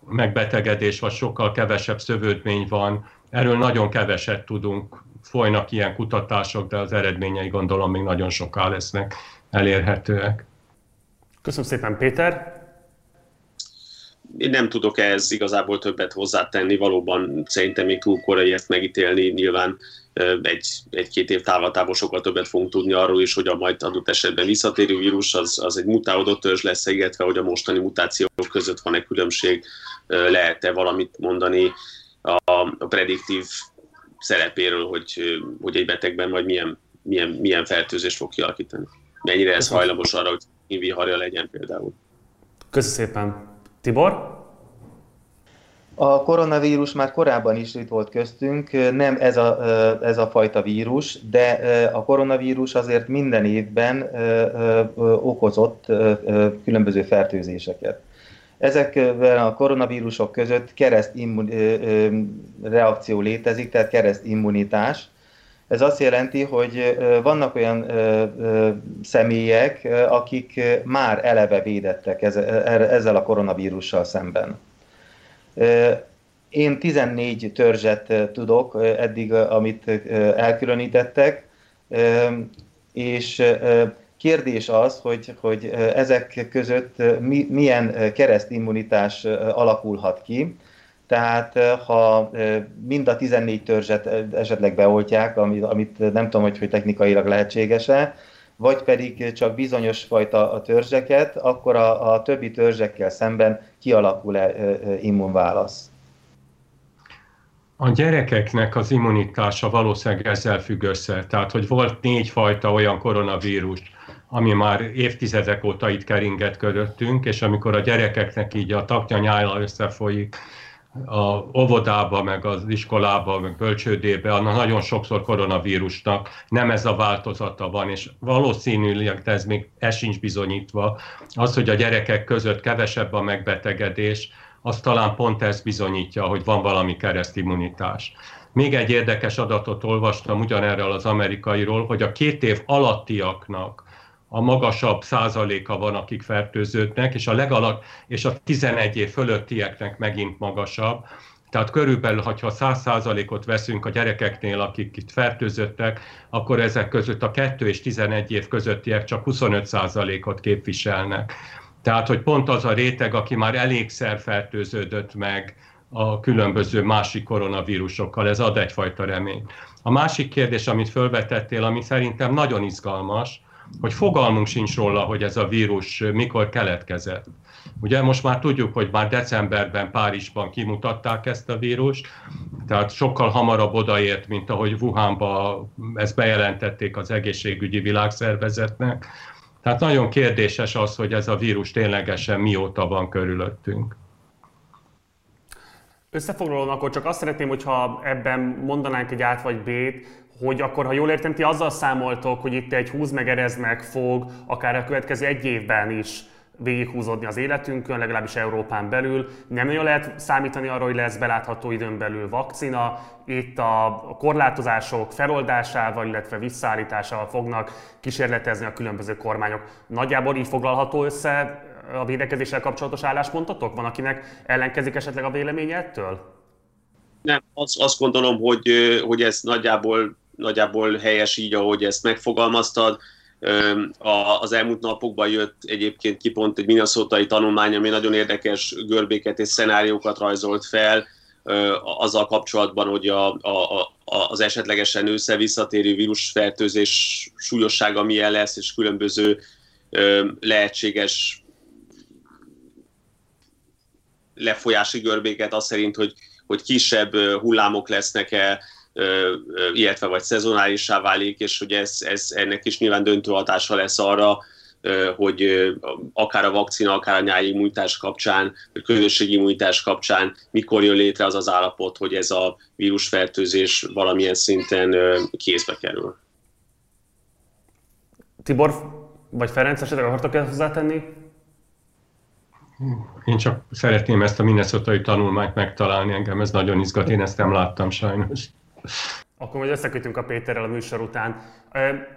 Speaker 4: megbetegedés, vagy sokkal kevesebb szövődmény van. Erről nagyon keveset tudunk, folynak ilyen kutatások, de az eredményei gondolom még nagyon soká lesznek elérhetőek.
Speaker 1: Köszönöm szépen, Péter!
Speaker 2: Én nem tudok ehhez igazából többet hozzátenni, valóban szerintem még túl korai ezt megítélni, nyilván egy, egy-két év távlatából sokkal többet fogunk tudni arról is, hogy a majd adott esetben visszatérő vírus az, az egy mutálódott törzs lesz, illetve hogy a mostani mutációk között van-e különbség, lehet-e valamit mondani a, a prediktív szerepéről, hogy, hogy egy betegben vagy milyen, milyen, milyen fertőzést fog kialakítani. Mennyire ez hajlamos arra, hogy inviharja legyen például.
Speaker 1: Köszönöm szépen. Tibor?
Speaker 3: A koronavírus már korábban is itt volt köztünk, nem ez a, ez a fajta vírus, de a koronavírus azért minden évben okozott különböző fertőzéseket. Ezekben a koronavírusok között kereszt reakció létezik, tehát kereszt immunitás. Ez azt jelenti, hogy vannak olyan személyek, akik már eleve védettek ezzel a koronavírussal szemben. Én 14 törzset tudok eddig, amit elkülönítettek, és kérdés az, hogy, hogy ezek között milyen keresztimmunitás alakulhat ki. Tehát ha mind a 14 törzset esetleg beoltják, amit nem tudom, hogy, hogy technikailag lehetséges-e, vagy pedig csak bizonyos fajta törzseket, akkor a, a többi törzsekkel szemben kialakul-e immunválasz.
Speaker 4: A gyerekeknek az immunitása valószínűleg ezzel függ össze. Tehát, hogy volt négy fajta olyan koronavírus, ami már évtizedek óta itt keringett köröttünk, és amikor a gyerekeknek így a taknya nyála összefolyik, a óvodába, meg az iskolába, meg bölcsődébe, annak nagyon sokszor koronavírusnak nem ez a változata van, és valószínűleg ez még ez sincs bizonyítva, az, hogy a gyerekek között kevesebb a megbetegedés, az talán pont ez bizonyítja, hogy van valami keresztimmunitás. Még egy érdekes adatot olvastam ugyanerről az amerikairól, hogy a két év alattiaknak a magasabb százaléka van, akik fertőződnek, és a legalak, és a 11 év fölöttieknek megint magasabb. Tehát körülbelül, ha 100 százalékot veszünk a gyerekeknél, akik itt fertőzöttek, akkor ezek között a 2 és 11 év közöttiek csak 25 százalékot képviselnek. Tehát, hogy pont az a réteg, aki már elégszer fertőződött meg a különböző másik koronavírusokkal, ez ad egyfajta reményt. A másik kérdés, amit felvetettél, ami szerintem nagyon izgalmas, hogy fogalmunk sincs róla, hogy ez a vírus mikor keletkezett. Ugye most már tudjuk, hogy már decemberben Párizsban kimutatták ezt a vírust, tehát sokkal hamarabb odaért, mint ahogy Wuhanba ezt bejelentették az egészségügyi világszervezetnek. Tehát nagyon kérdéses az, hogy ez a vírus ténylegesen mióta van körülöttünk.
Speaker 1: Összefoglalóan akkor csak azt szeretném, hogyha ebben mondanánk egy át vagy B-t, hogy akkor, ha jól értem, ti azzal számoltok, hogy itt egy húz meg erez meg fog akár a következő egy évben is végighúzódni az életünkön, legalábbis Európán belül. Nem nagyon lehet számítani arra, hogy lesz belátható időn belül vakcina. Itt a korlátozások feloldásával, illetve visszaállításával fognak kísérletezni a különböző kormányok. Nagyjából így foglalható össze a védekezéssel kapcsolatos álláspontotok? Van, akinek ellenkezik esetleg a véleménye ettől?
Speaker 2: Nem, azt, azt gondolom, hogy, hogy ez nagyjából nagyjából helyes így, ahogy ezt megfogalmaztad. Az elmúlt napokban jött egyébként ki pont egy minnesota tanulmány, ami nagyon érdekes görbéket és szenáriókat rajzolt fel, azzal kapcsolatban, hogy a, a, a, az esetlegesen össze-visszatérő vírusfertőzés súlyossága milyen lesz, és különböző lehetséges lefolyási görbéket, az szerint, hogy, hogy kisebb hullámok lesznek-e, illetve vagy szezonálissá válik, és hogy ez, ez ennek is nyilván döntő hatása lesz arra, hogy akár a vakcina, akár a nyári immunitás kapcsán, vagy közösségi immunitás kapcsán mikor jön létre az az állapot, hogy ez a vírusfertőzés valamilyen szinten kézbe kerül.
Speaker 1: Tibor vagy Ferenc, esetleg akartok ezt hozzátenni?
Speaker 4: Én csak szeretném ezt a minnesota tanulmányt megtalálni, engem ez nagyon izgat, én ezt nem láttam sajnos.
Speaker 1: Akkor majd összekötünk a Péterrel a műsor után.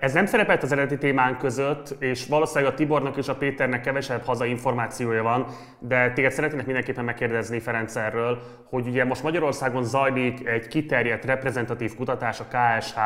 Speaker 1: Ez nem szerepelt az eredeti témánk között, és valószínűleg a Tibornak és a Péternek kevesebb haza információja van, de téged szeretnének mindenképpen megkérdezni Ferenc erről, hogy ugye most Magyarországon zajlik egy kiterjedt reprezentatív kutatás a KSH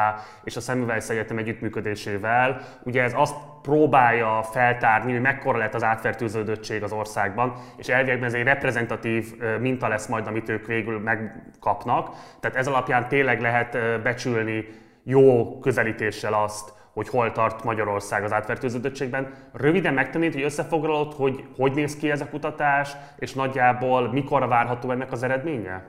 Speaker 1: és a Semmelweis Egyetem együttműködésével. Ugye ez azt próbálja feltárni, hogy mekkora lett az átfertőződöttség az országban, és elviekben ez egy reprezentatív minta lesz majd, amit ők végül megkapnak. Tehát ez alapján tényleg lehet becsülni jó közelítéssel azt, hogy hol tart Magyarország az átfertőződöttségben. Röviden megtennéd, hogy összefoglalod, hogy hogy néz ki ez a kutatás, és nagyjából mikor várható ennek az eredménye?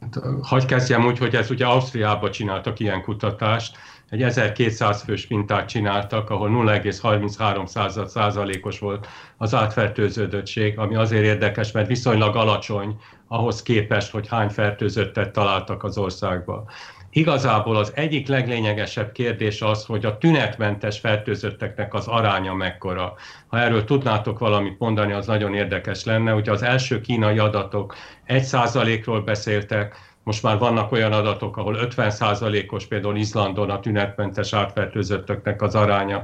Speaker 4: Hát, hagy kezdjem úgy, hogy ez ugye Ausztriában csináltak ilyen kutatást, egy 1200 fős mintát csináltak, ahol 0,33 százalékos volt az átfertőződöttség, ami azért érdekes, mert viszonylag alacsony ahhoz képest, hogy hány fertőzöttet találtak az országban. Igazából az egyik leglényegesebb kérdés az, hogy a tünetmentes fertőzötteknek az aránya mekkora. Ha erről tudnátok valamit mondani, az nagyon érdekes lenne. Ugye az első kínai adatok 1%-ról beszéltek, most már vannak olyan adatok, ahol 50%-os például Izlandon a tünetmentes átfertőzöttöknek az aránya.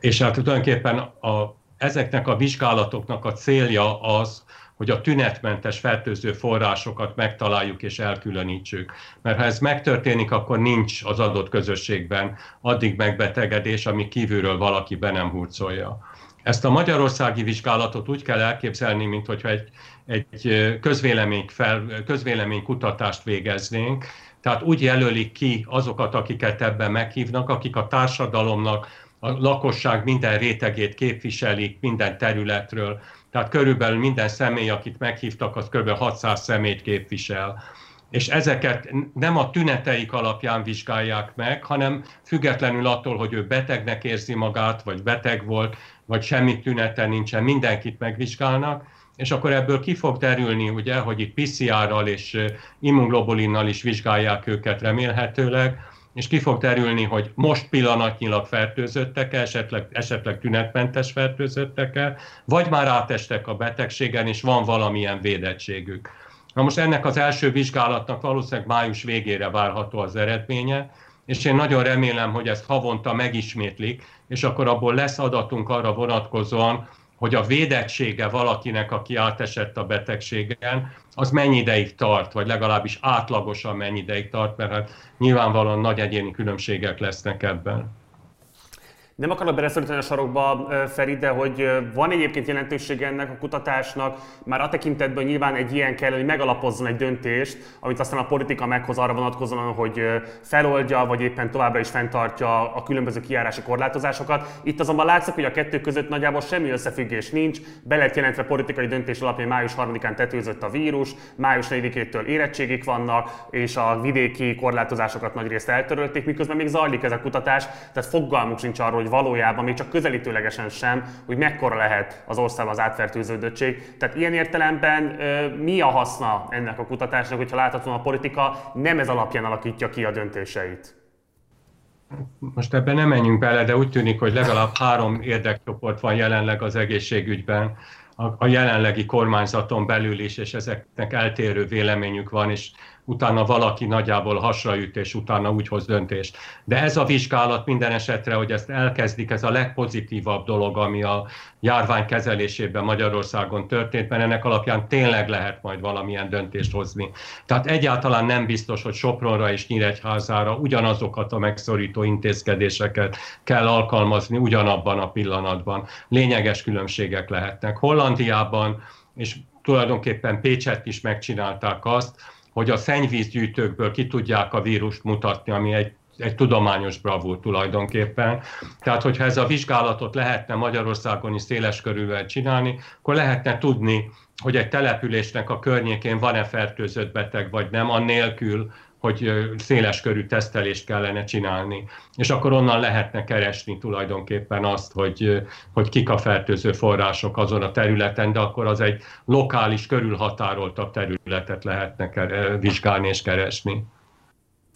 Speaker 4: És hát tulajdonképpen a, ezeknek a vizsgálatoknak a célja az, hogy a tünetmentes fertőző forrásokat megtaláljuk és elkülönítsük. Mert ha ez megtörténik, akkor nincs az adott közösségben addig megbetegedés, ami kívülről valaki be nem hurcolja. Ezt a magyarországi vizsgálatot úgy kell elképzelni, mint hogyha egy, egy közvélemény, fel, közvélemény kutatást végeznénk, tehát úgy jelölik ki azokat, akiket ebben meghívnak, akik a társadalomnak, a lakosság minden rétegét képviselik minden területről, tehát körülbelül minden személy, akit meghívtak, az kb. 600 személyt képvisel. És ezeket nem a tüneteik alapján vizsgálják meg, hanem függetlenül attól, hogy ő betegnek érzi magát, vagy beteg volt, vagy semmi tünete nincsen, mindenkit megvizsgálnak, és akkor ebből ki fog derülni, ugye, hogy itt PCR-ral és immunglobulinnal is vizsgálják őket remélhetőleg, és ki fog derülni, hogy most pillanatnyilag fertőzöttek-e, esetleg, esetleg tünetmentes fertőzöttek-e, vagy már átestek a betegségen, és van valamilyen védettségük. Na most ennek az első vizsgálatnak valószínűleg május végére várható az eredménye, és én nagyon remélem, hogy ezt havonta megismétlik, és akkor abból lesz adatunk arra vonatkozóan, hogy a védettsége valakinek, aki átesett a betegségen, az mennyi ideig tart, vagy legalábbis átlagosan mennyi ideig tart, mert hát nyilvánvalóan nagy egyéni különbségek lesznek ebben.
Speaker 1: Nem akarok beleszorítani a sarokba, Feri, de hogy van egyébként jelentősége ennek a kutatásnak, már a tekintetben nyilván egy ilyen kell, hogy megalapozzon egy döntést, amit aztán a politika meghoz arra vonatkozóan, hogy feloldja, vagy éppen továbbra is fenntartja a különböző kiárási korlátozásokat. Itt azonban látszik, hogy a kettő között nagyjából semmi összefüggés nincs. Be jelentve politikai döntés alapján május 3-án tetőzött a vírus, május 4-től érettségik vannak, és a vidéki korlátozásokat nagyrészt eltörölték, miközben még zajlik ez a kutatás, tehát fogalmuk sincs arról, hogy valójában még csak közelítőlegesen sem, hogy mekkora lehet az országban az átfertőződöttség. Tehát ilyen értelemben mi a haszna ennek a kutatásnak, hogyha láthatóan a politika nem ez alapján alakítja ki a döntéseit?
Speaker 4: Most ebben nem menjünk bele, de úgy tűnik, hogy legalább három érdekcsoport van jelenleg az egészségügyben, a, jelenlegi kormányzaton belül is, és ezeknek eltérő véleményük van, és utána valaki nagyjából hasraüt, és utána úgy hoz döntést. De ez a vizsgálat minden esetre, hogy ezt elkezdik, ez a legpozitívabb dolog, ami a járvány kezelésében Magyarországon történt, mert ennek alapján tényleg lehet majd valamilyen döntést hozni. Tehát egyáltalán nem biztos, hogy Sopronra és Nyíregyházára ugyanazokat a megszorító intézkedéseket kell alkalmazni ugyanabban a pillanatban. Lényeges különbségek lehetnek. Hollandiában és tulajdonképpen Pécset is megcsinálták azt, hogy a szennyvízgyűjtőkből ki tudják a vírust mutatni, ami egy egy tudományos bravúr tulajdonképpen. Tehát, hogyha ez a vizsgálatot lehetne Magyarországon is széles körülvel csinálni, akkor lehetne tudni, hogy egy településnek a környékén van-e fertőzött beteg, vagy nem, annélkül, hogy széles körű tesztelést kellene csinálni. És akkor onnan lehetne keresni tulajdonképpen azt, hogy, hogy kik a fertőző források azon a területen, de akkor az egy lokális, körülhatároltabb területet lehetne vizsgálni és keresni.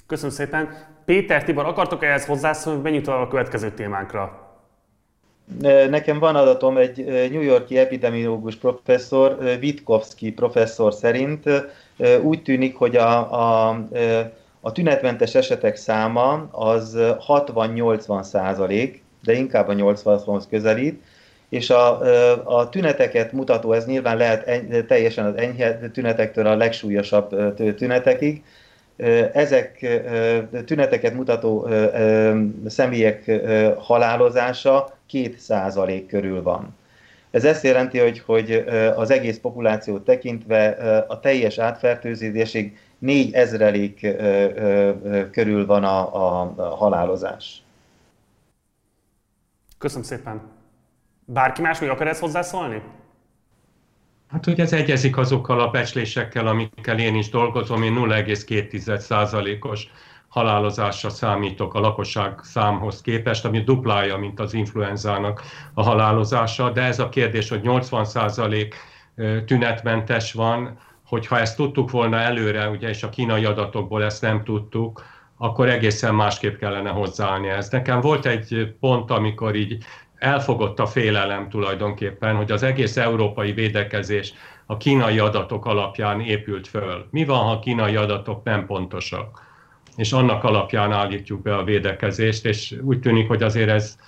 Speaker 1: Köszönöm szépen. Péter, Tibor, akartok ehhez hozzászólni, menjünk a következő témánkra?
Speaker 3: Nekem van adatom, egy New Yorki epidemiológus professzor, Witkowski professzor szerint. Úgy tűnik, hogy a, a, a tünetmentes esetek száma az 60-80 százalék, de inkább a 80-hoz közelít, és a, a tüneteket mutató, ez nyilván lehet eny, teljesen az enyhe tünetektől a legsúlyosabb tünetekig, ezek tüneteket mutató személyek halálozása 2% körül van. Ez azt jelenti, hogy, hogy az egész populációt tekintve a teljes átfertőzésig 4 ezrelék körül van a, a, a halálozás.
Speaker 1: Köszönöm szépen. Bárki más még akar ezt hozzászólni?
Speaker 4: Hát ugye ez egyezik azokkal a becslésekkel, amikkel én is dolgozom. Én 0,2%-os halálozásra számítok a lakosság számhoz képest, ami duplája, mint az influenzának a halálozása, de ez a kérdés, hogy 80% tünetmentes van, hogyha ezt tudtuk volna előre, ugye, és a kínai adatokból ezt nem tudtuk, akkor egészen másképp kellene hozzáállni ez. Nekem volt egy pont, amikor így elfogott a félelem tulajdonképpen, hogy az egész európai védekezés a kínai adatok alapján épült föl. Mi van, ha a kínai adatok nem pontosak? És annak alapján állítjuk be a védekezést, és úgy tűnik, hogy azért ez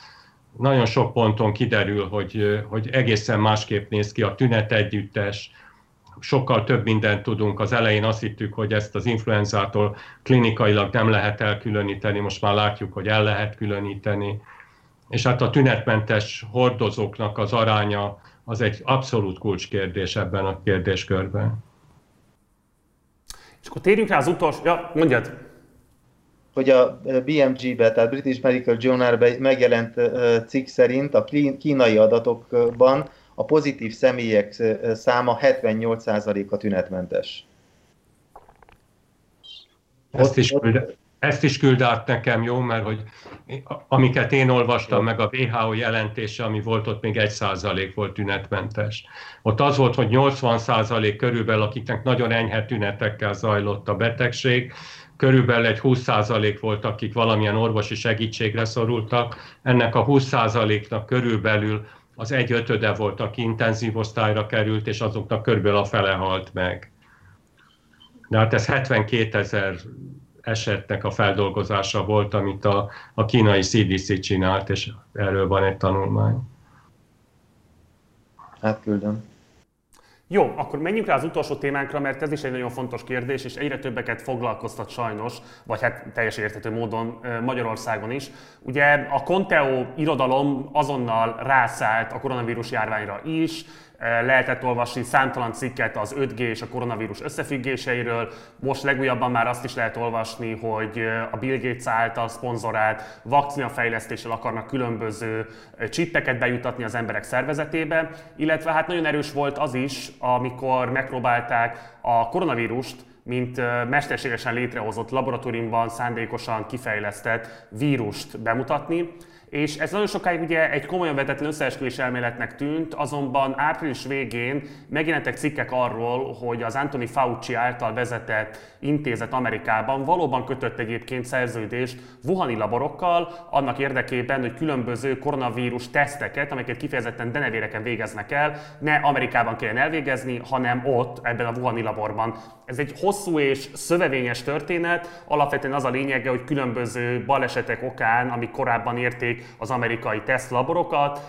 Speaker 4: nagyon sok ponton kiderül, hogy, hogy egészen másképp néz ki a tünet együttes, sokkal több mindent tudunk. Az elején azt hittük, hogy ezt az influenzától klinikailag nem lehet elkülöníteni, most már látjuk, hogy el lehet különíteni és hát a tünetmentes hordozóknak az aránya az egy abszolút kulcskérdés ebben a kérdéskörben.
Speaker 1: És akkor térjünk rá az utolsó... Ja, mondjad.
Speaker 3: Hogy a BMG-be, tehát British Medical Journal-be megjelent cikk szerint a kínai adatokban a pozitív személyek száma 78%-a tünetmentes.
Speaker 4: Ezt is, küld, ezt is küld át nekem, jó? Mert hogy amiket én olvastam meg a WHO jelentése, ami volt ott még egy százalék volt tünetmentes. Ott az volt, hogy 80 százalék körülbelül, akiknek nagyon enyhe tünetekkel zajlott a betegség, körülbelül egy 20 százalék volt, akik valamilyen orvosi segítségre szorultak. Ennek a 20 százaléknak körülbelül az egy ötöde volt, aki intenzív osztályra került, és azoknak körülbelül a fele halt meg. De hát ez 72 ezer esetnek a feldolgozása volt, amit a, a kínai CDC csinált, és erről van egy tanulmány.
Speaker 3: Átküldöm.
Speaker 1: Jó, akkor menjünk rá az utolsó témánkra, mert ez is egy nagyon fontos kérdés, és egyre többeket foglalkoztat sajnos, vagy hát teljes értető módon Magyarországon is. Ugye a Conteo irodalom azonnal rászállt a koronavírus járványra is, lehetett olvasni számtalan cikket az 5G és a koronavírus összefüggéseiről. Most legújabban már azt is lehet olvasni, hogy a Bill Gates által szponzorált vakcinafejlesztéssel akarnak különböző csippeket bejutatni az emberek szervezetébe, illetve hát nagyon erős volt az is, amikor megpróbálták a koronavírust mint mesterségesen létrehozott laboratóriumban szándékosan kifejlesztett vírust bemutatni. És ez nagyon sokáig ugye egy komolyan vetetlen összeesküvés elméletnek tűnt, azonban április végén megjelentek cikkek arról, hogy az Anthony Fauci által vezetett intézet Amerikában valóban kötött egyébként szerződést Wuhani laborokkal, annak érdekében, hogy különböző koronavírus teszteket, amelyeket kifejezetten denevéreken végeznek el, ne Amerikában kelljen elvégezni, hanem ott, ebben a Wuhani laborban. Ez egy hosszú és szövevényes történet, alapvetően az a lényege, hogy különböző balesetek okán, amik korábban érték az amerikai tesztlaborokat.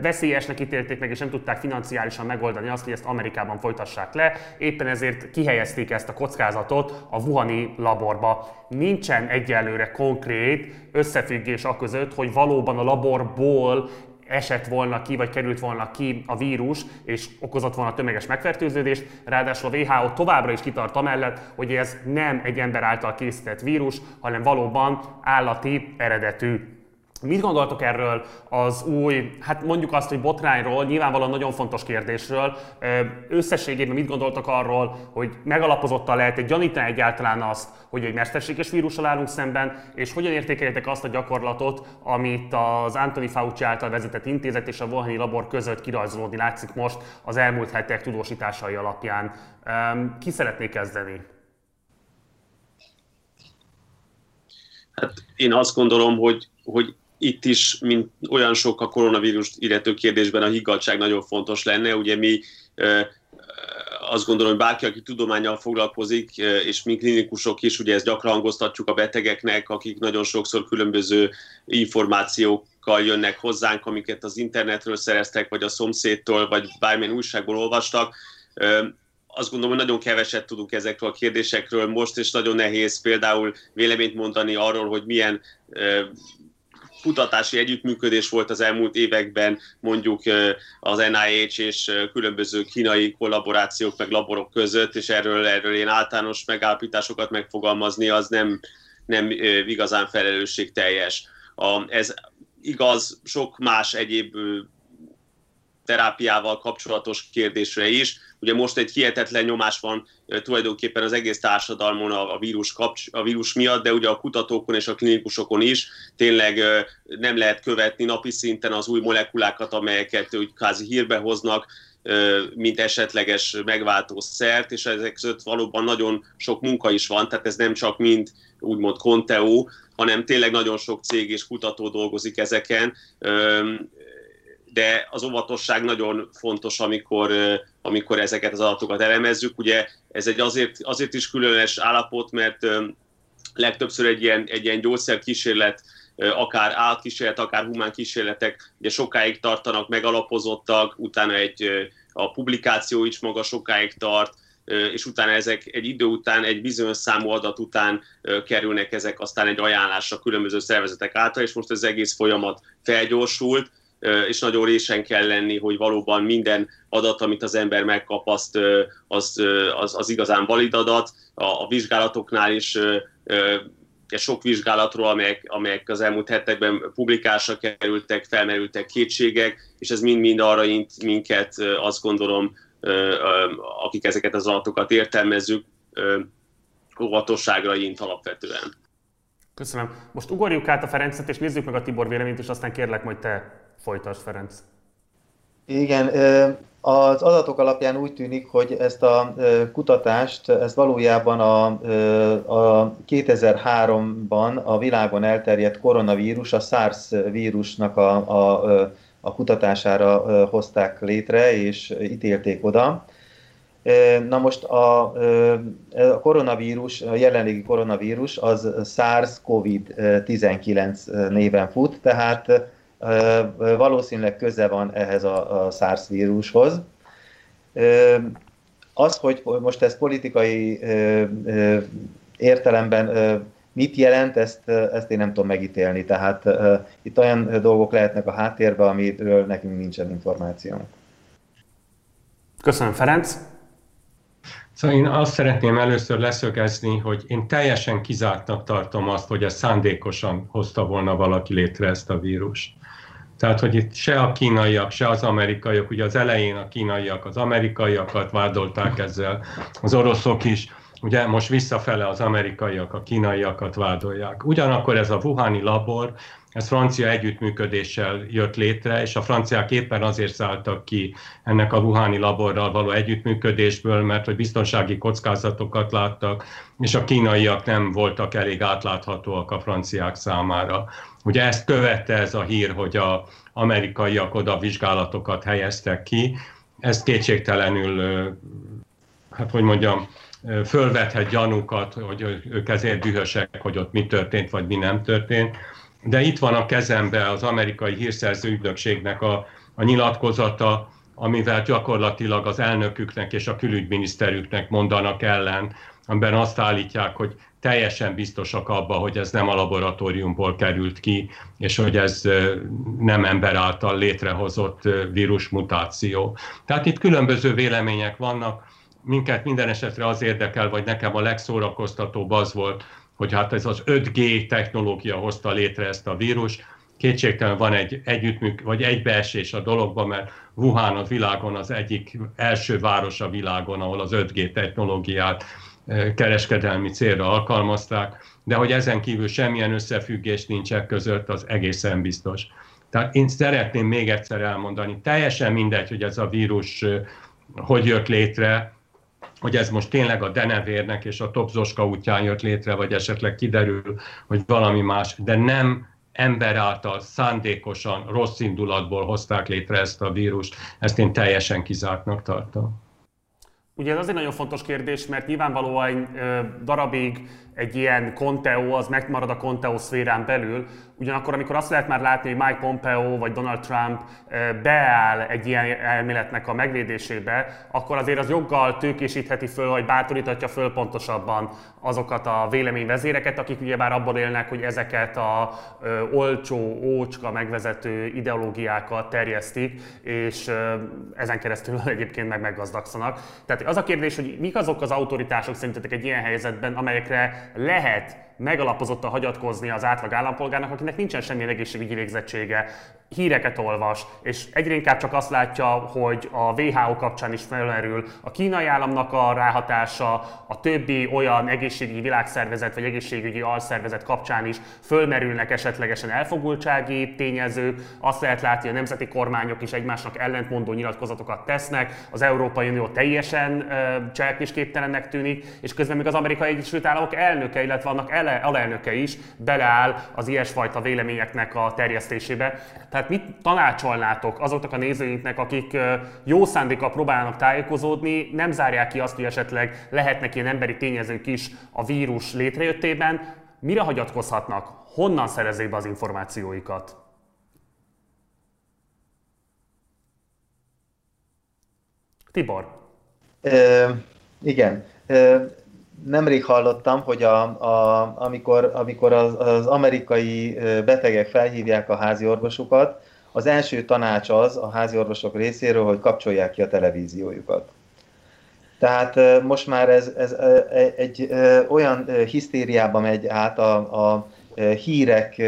Speaker 1: Veszélyesnek ítélték meg, és nem tudták financiálisan megoldani azt, hogy ezt Amerikában folytassák le. Éppen ezért kihelyezték ezt a kockázatot a Wuhani laborba. Nincsen egyelőre konkrét összefüggés a között, hogy valóban a laborból esett volna ki, vagy került volna ki a vírus, és okozott volna tömeges megfertőződést. Ráadásul a WHO továbbra is kitart amellett, hogy ez nem egy ember által készített vírus, hanem valóban állati eredetű. Mit gondoltok erről az új, hát mondjuk azt, hogy botrányról, nyilvánvalóan nagyon fontos kérdésről. Összességében mit gondoltak arról, hogy megalapozottan lehet egy gyanítani egyáltalán azt, hogy egy mesterséges vírussal állunk szemben, és hogyan értékeljetek azt a gyakorlatot, amit az Anthony Fauci által vezetett intézet és a Wuhani labor között kirajzolódni látszik most az elmúlt hetek tudósításai alapján. Ki szeretné kezdeni?
Speaker 2: Hát én azt gondolom, hogy, hogy itt is, mint olyan sok a koronavírust illető kérdésben a higgadság nagyon fontos lenne. Ugye mi azt gondolom, hogy bárki, aki tudományal foglalkozik, és mi klinikusok is, ugye ezt gyakran hangoztatjuk a betegeknek, akik nagyon sokszor különböző információkkal jönnek hozzánk, amiket az internetről szereztek, vagy a szomszédtól, vagy bármilyen újságból olvastak azt gondolom, hogy nagyon keveset tudunk ezekről a kérdésekről most, és nagyon nehéz például véleményt mondani arról, hogy milyen kutatási együttműködés volt az elmúlt években mondjuk az NIH és különböző kínai kollaborációk meg laborok között, és erről, erről én általános megállapításokat megfogalmazni, az nem, nem igazán felelősségteljes. Ez igaz sok más egyéb terápiával kapcsolatos kérdésre is. Ugye most egy hihetetlen nyomás van tulajdonképpen az egész társadalmon a, a, vírus kapcs, a vírus miatt, de ugye a kutatókon és a klinikusokon is tényleg nem lehet követni napi szinten az új molekulákat, amelyeket úgy kázi hírbe hoznak, mint esetleges megváltó szert, és ezek között valóban nagyon sok munka is van, tehát ez nem csak mind úgymond Conteo, hanem tényleg nagyon sok cég és kutató dolgozik ezeken de az óvatosság nagyon fontos, amikor, amikor ezeket az adatokat elemezzük. Ugye ez egy azért, azért is különleges állapot, mert legtöbbször egy ilyen, egy ilyen gyógyszerkísérlet, akár állatkísérlet, akár humán kísérletek, ugye sokáig tartanak, megalapozottak, utána egy, a publikáció is maga sokáig tart, és utána ezek egy idő után, egy bizonyos számú adat után kerülnek ezek aztán egy ajánlásra különböző szervezetek által, és most az egész folyamat felgyorsult, és nagyon résen kell lenni, hogy valóban minden adat, amit az ember megkap, azt, az, az, az igazán valid adat. A, a vizsgálatoknál is sok vizsgálatról, amelyek, amelyek az elmúlt hetekben publikásra kerültek, felmerültek kétségek, és ez mind-mind arra int minket, azt gondolom, akik ezeket az adatokat értelmezzük, óvatosságra int alapvetően.
Speaker 1: Köszönöm. Most ugorjuk át a Ferencet, és nézzük meg a Tibor véleményt, és aztán kérlek majd te Folytasd, Ferenc.
Speaker 3: Igen, az adatok alapján úgy tűnik, hogy ezt a kutatást, ezt valójában a, a 2003-ban a világon elterjedt koronavírus, a SARS vírusnak a, a, a kutatására hozták létre és ítélték oda. Na most a, a koronavírus, a jelenlegi koronavírus az SARS-CoV-19 néven fut, tehát valószínűleg köze van ehhez a, a SARS vírushoz. Az, hogy most ez politikai értelemben mit jelent, ezt, ezt én nem tudom megítélni. Tehát itt olyan dolgok lehetnek a háttérben, amiről nekünk nincsen információnk.
Speaker 1: Köszönöm, Ferenc.
Speaker 4: Szóval én azt szeretném először leszögezni, hogy én teljesen kizártnak tartom azt, hogy ez szándékosan hozta volna valaki létre ezt a vírust. Tehát, hogy itt se a kínaiak, se az amerikaiak, ugye az elején a kínaiak az amerikaiakat vádolták ezzel, az oroszok is, ugye most visszafele az amerikaiak a kínaiakat vádolják. Ugyanakkor ez a Wuhani labor, ez francia együttműködéssel jött létre, és a franciák éppen azért szálltak ki ennek a Wuhani laborral való együttműködésből, mert hogy biztonsági kockázatokat láttak, és a kínaiak nem voltak elég átláthatóak a franciák számára. Ugye ezt követte ez a hír, hogy a amerikaiak oda vizsgálatokat helyeztek ki. Ez kétségtelenül, hát hogy mondjam, fölvethet gyanúkat, hogy ők ezért dühösek, hogy ott mi történt, vagy mi nem történt. De itt van a kezembe az amerikai hírszerző ügynökségnek a, a nyilatkozata, amivel gyakorlatilag az elnöküknek és a külügyminiszterüknek mondanak ellen, amiben azt állítják, hogy teljesen biztosak abban, hogy ez nem a laboratóriumból került ki, és hogy ez nem ember által létrehozott vírusmutáció. Tehát itt különböző vélemények vannak, minket minden esetre az érdekel, vagy nekem a legszórakoztatóbb az volt, hogy hát ez az 5G technológia hozta létre ezt a vírus. Kétségtelen van egy együttműk, vagy egybeesés a dologban, mert Wuhan a világon az egyik első város a világon, ahol az 5G technológiát kereskedelmi célra alkalmazták, de hogy ezen kívül semmilyen összefüggés nincs e között, az egészen biztos. Tehát én szeretném még egyszer elmondani, teljesen mindegy, hogy ez a vírus hogy jött létre, hogy ez most tényleg a denevérnek és a Topzoska útján jött létre, vagy esetleg kiderül, hogy valami más, de nem ember által szándékosan, rossz indulatból hozták létre ezt a vírust, ezt én teljesen kizártnak tartom.
Speaker 1: Ugye ez azért nagyon fontos kérdés, mert nyilvánvalóan darabig egy ilyen Conteo az megmarad a Conteo szférán belül, Ugyanakkor, amikor azt lehet már látni, hogy Mike Pompeo vagy Donald Trump beáll egy ilyen elméletnek a megvédésébe, akkor azért az joggal tőkésítheti föl, vagy bátorítatja föl pontosabban azokat a véleményvezéreket, akik ugyebár abból élnek, hogy ezeket a olcsó, ócska megvezető ideológiákat terjesztik, és ezen keresztül [LAUGHS] egyébként meg meggazdagszanak. Tehát az a kérdés, hogy mik azok az autoritások szerintetek egy ilyen helyzetben, amelyekre lehet megalapozottan hagyatkozni az átlag állampolgárnak, akinek nincsen semmilyen egészségügyi végzettsége, híreket olvas, és egyre inkább csak azt látja, hogy a WHO kapcsán is felmerül a kínai államnak a ráhatása, a többi olyan egészségügyi világszervezet vagy egészségügyi alszervezet kapcsán is fölmerülnek esetlegesen elfogultsági tényezők, azt lehet látni, hogy a nemzeti kormányok is egymásnak ellentmondó nyilatkozatokat tesznek, az Európai Unió teljesen cselekvésképtelennek tűnik, és közben még az Amerikai Egyesült Államok elnöke, illetve annak ele, alelnöke is beleáll az ilyesfajta véleményeknek a terjesztésébe. Tehát mit tanácsolnátok azoknak a nézőinknek, akik jó szándékkal próbálnak tájékozódni, nem zárják ki azt, hogy esetleg lehetnek ilyen emberi tényezők is a vírus létrejöttében, mire hagyatkozhatnak, honnan szerezzék be az információikat? Tibor.
Speaker 3: E, igen. E, nemrég hallottam, hogy a, a, amikor, amikor az, az amerikai betegek felhívják a házi orvosukat, az első tanács az a házi orvosok részéről, hogy kapcsolják ki a televíziójukat. Tehát most már ez, ez egy olyan hisztériába megy át a, a hírek,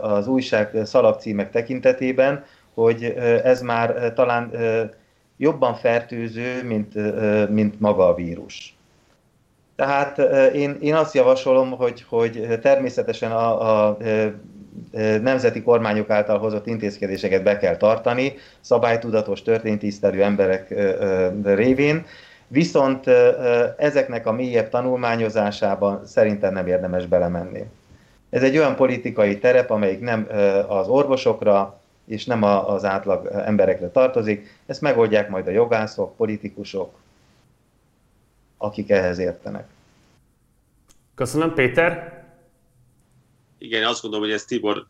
Speaker 3: az újság szalagcímek tekintetében, hogy ez már talán jobban fertőző, mint, mint maga a vírus. Tehát én, én azt javasolom, hogy, hogy természetesen a, a nemzeti kormányok által hozott intézkedéseket be kell tartani, szabálytudatos, történtisztelő emberek révén, viszont ezeknek a mélyebb tanulmányozásában szerintem nem érdemes belemenni. Ez egy olyan politikai terep, amelyik nem az orvosokra és nem az átlag emberekre tartozik, ezt megoldják majd a jogászok, politikusok, akik ehhez értenek.
Speaker 1: Köszönöm, Péter.
Speaker 2: Igen, azt gondolom, hogy ez Tibor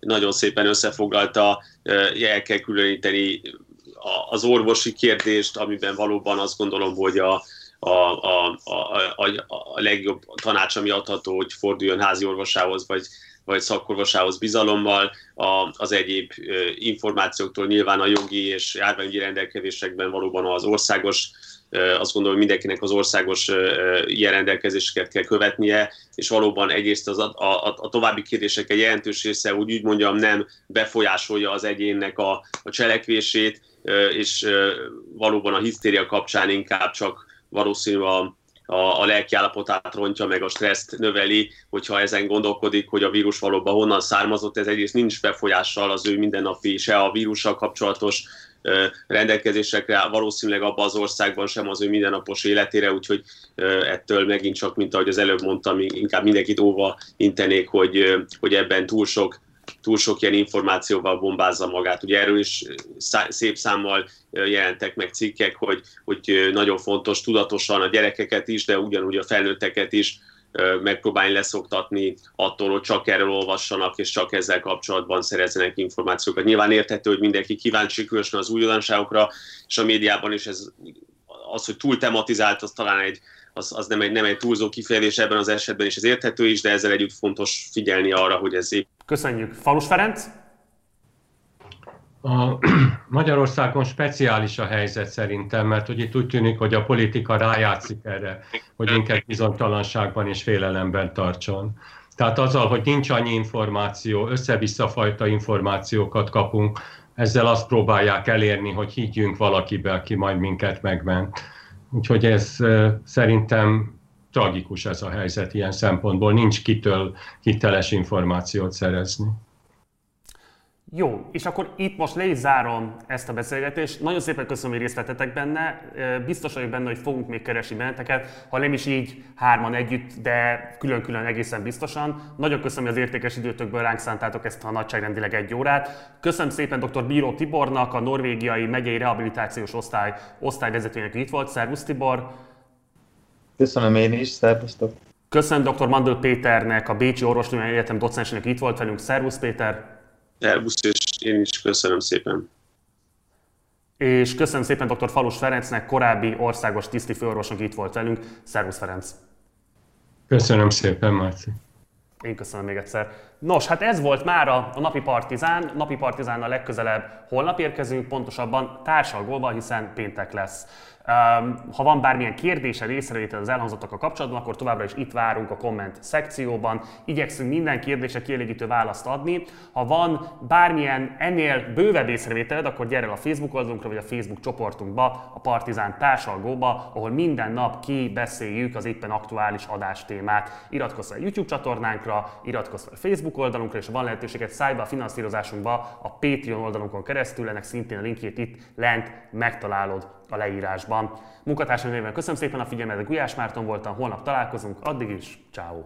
Speaker 2: nagyon szépen összefoglalta, el kell különíteni az orvosi kérdést, amiben valóban azt gondolom, hogy a, a, a, a, a, legjobb tanács, ami adható, hogy forduljon házi orvosához, vagy, vagy szakorvosához bizalommal. A, az egyéb információktól nyilván a jogi és járványügyi rendelkezésekben valóban az országos azt gondolom, hogy mindenkinek az országos ilyen rendelkezéseket kell követnie, és valóban egyrészt az, a, a, a további kérdések egy jelentős része, úgy, úgy mondjam, nem befolyásolja az egyénnek a, a cselekvését, és valóban a hisztéria kapcsán inkább csak valószínű a, a, a lelkiállapotát rontja, meg a stresszt növeli, hogyha ezen gondolkodik, hogy a vírus valóban honnan származott, ez egyrészt nincs befolyással az ő mindennapi, se a vírussal kapcsolatos rendelkezésekre valószínűleg abban az országban sem az ő mindennapos életére, úgyhogy ettől megint csak, mint ahogy az előbb mondtam, inkább mindenkit óva intenék, hogy, hogy ebben túl sok túl sok ilyen információval bombázza magát. Ugye erről is szép számmal jelentek meg cikkek, hogy, hogy nagyon fontos tudatosan a gyerekeket is, de ugyanúgy a felnőtteket is megpróbálni leszoktatni attól, hogy csak erről olvassanak, és csak ezzel kapcsolatban szerezzenek információkat. Nyilván érthető, hogy mindenki kíváncsi különösen az újdonságokra, és a médiában is ez, az, hogy túl tematizált, az talán egy, az, az nem, egy, nem egy túlzó kifejezés ebben az esetben, és ez érthető is, de ezzel együtt fontos figyelni arra, hogy ez épp.
Speaker 1: Köszönjük. Falus Ferenc?
Speaker 4: A [CLEARS THROAT] Magyarországon speciális a helyzet szerintem, mert hogy itt úgy tűnik, hogy a politika rájátszik erre, hogy minket bizonytalanságban és félelemben tartson. Tehát azzal, hogy nincs annyi információ, össze-vissza fajta információkat kapunk, ezzel azt próbálják elérni, hogy higgyünk valakibe, aki majd minket megment. Úgyhogy ez szerintem tragikus ez a helyzet ilyen szempontból, nincs kitől hiteles információt szerezni.
Speaker 1: Jó, és akkor itt most le is zárom ezt a beszélgetést. Nagyon szépen köszönöm, hogy részt vettetek benne. Biztos vagyok benne, hogy fogunk még keresni benneteket, ha nem is így hárman együtt, de külön-külön egészen biztosan. Nagyon köszönöm, hogy az értékes időtökből ránk szántátok ezt a nagyságrendileg egy órát. Köszönöm szépen dr. Bíró Tibornak, a norvégiai megyei rehabilitációs osztály osztályvezetőjének, hogy itt volt. Szervusz Tibor!
Speaker 3: Köszönöm én is, szervusztok!
Speaker 1: Köszönöm dr. Mandl Péternek, a Bécsi Orvostudományi Egyetem docensének itt volt velünk. Szervusz Péter!
Speaker 2: Szervusz, és én is köszönöm szépen.
Speaker 1: És köszönöm szépen dr. Falus Ferencnek, korábbi országos tiszti főorvosnak itt volt velünk. Szervusz Ferenc!
Speaker 4: Köszönöm szépen, Marci!
Speaker 1: Én köszönöm még egyszer. Nos, hát ez volt már a, napi partizán. Napi partizánnal legközelebb holnap érkezünk, pontosabban társalgolva, hiszen péntek lesz. Ha van bármilyen kérdése, észrevétel az elhangzottak a kapcsolatban, akkor továbbra is itt várunk a komment szekcióban. Igyekszünk minden kérdésre kielégítő választ adni. Ha van bármilyen ennél bővebb észrevételed, akkor gyere a Facebook oldalunkra vagy a Facebook csoportunkba, a Partizán társalgóba, ahol minden nap kibeszéljük az éppen aktuális adástémát. Iratkozz a YouTube csatornánkra, iratkozz a Facebook oldalunkra, és van lehetőséget szállj be a finanszírozásunkba a Patreon oldalunkon keresztül, ennek szintén a linkjét itt lent megtalálod a leírásban. Munkatársam néven köszönöm szépen a figyelmet, Gulyás Márton voltam, holnap találkozunk, addig is, ciao.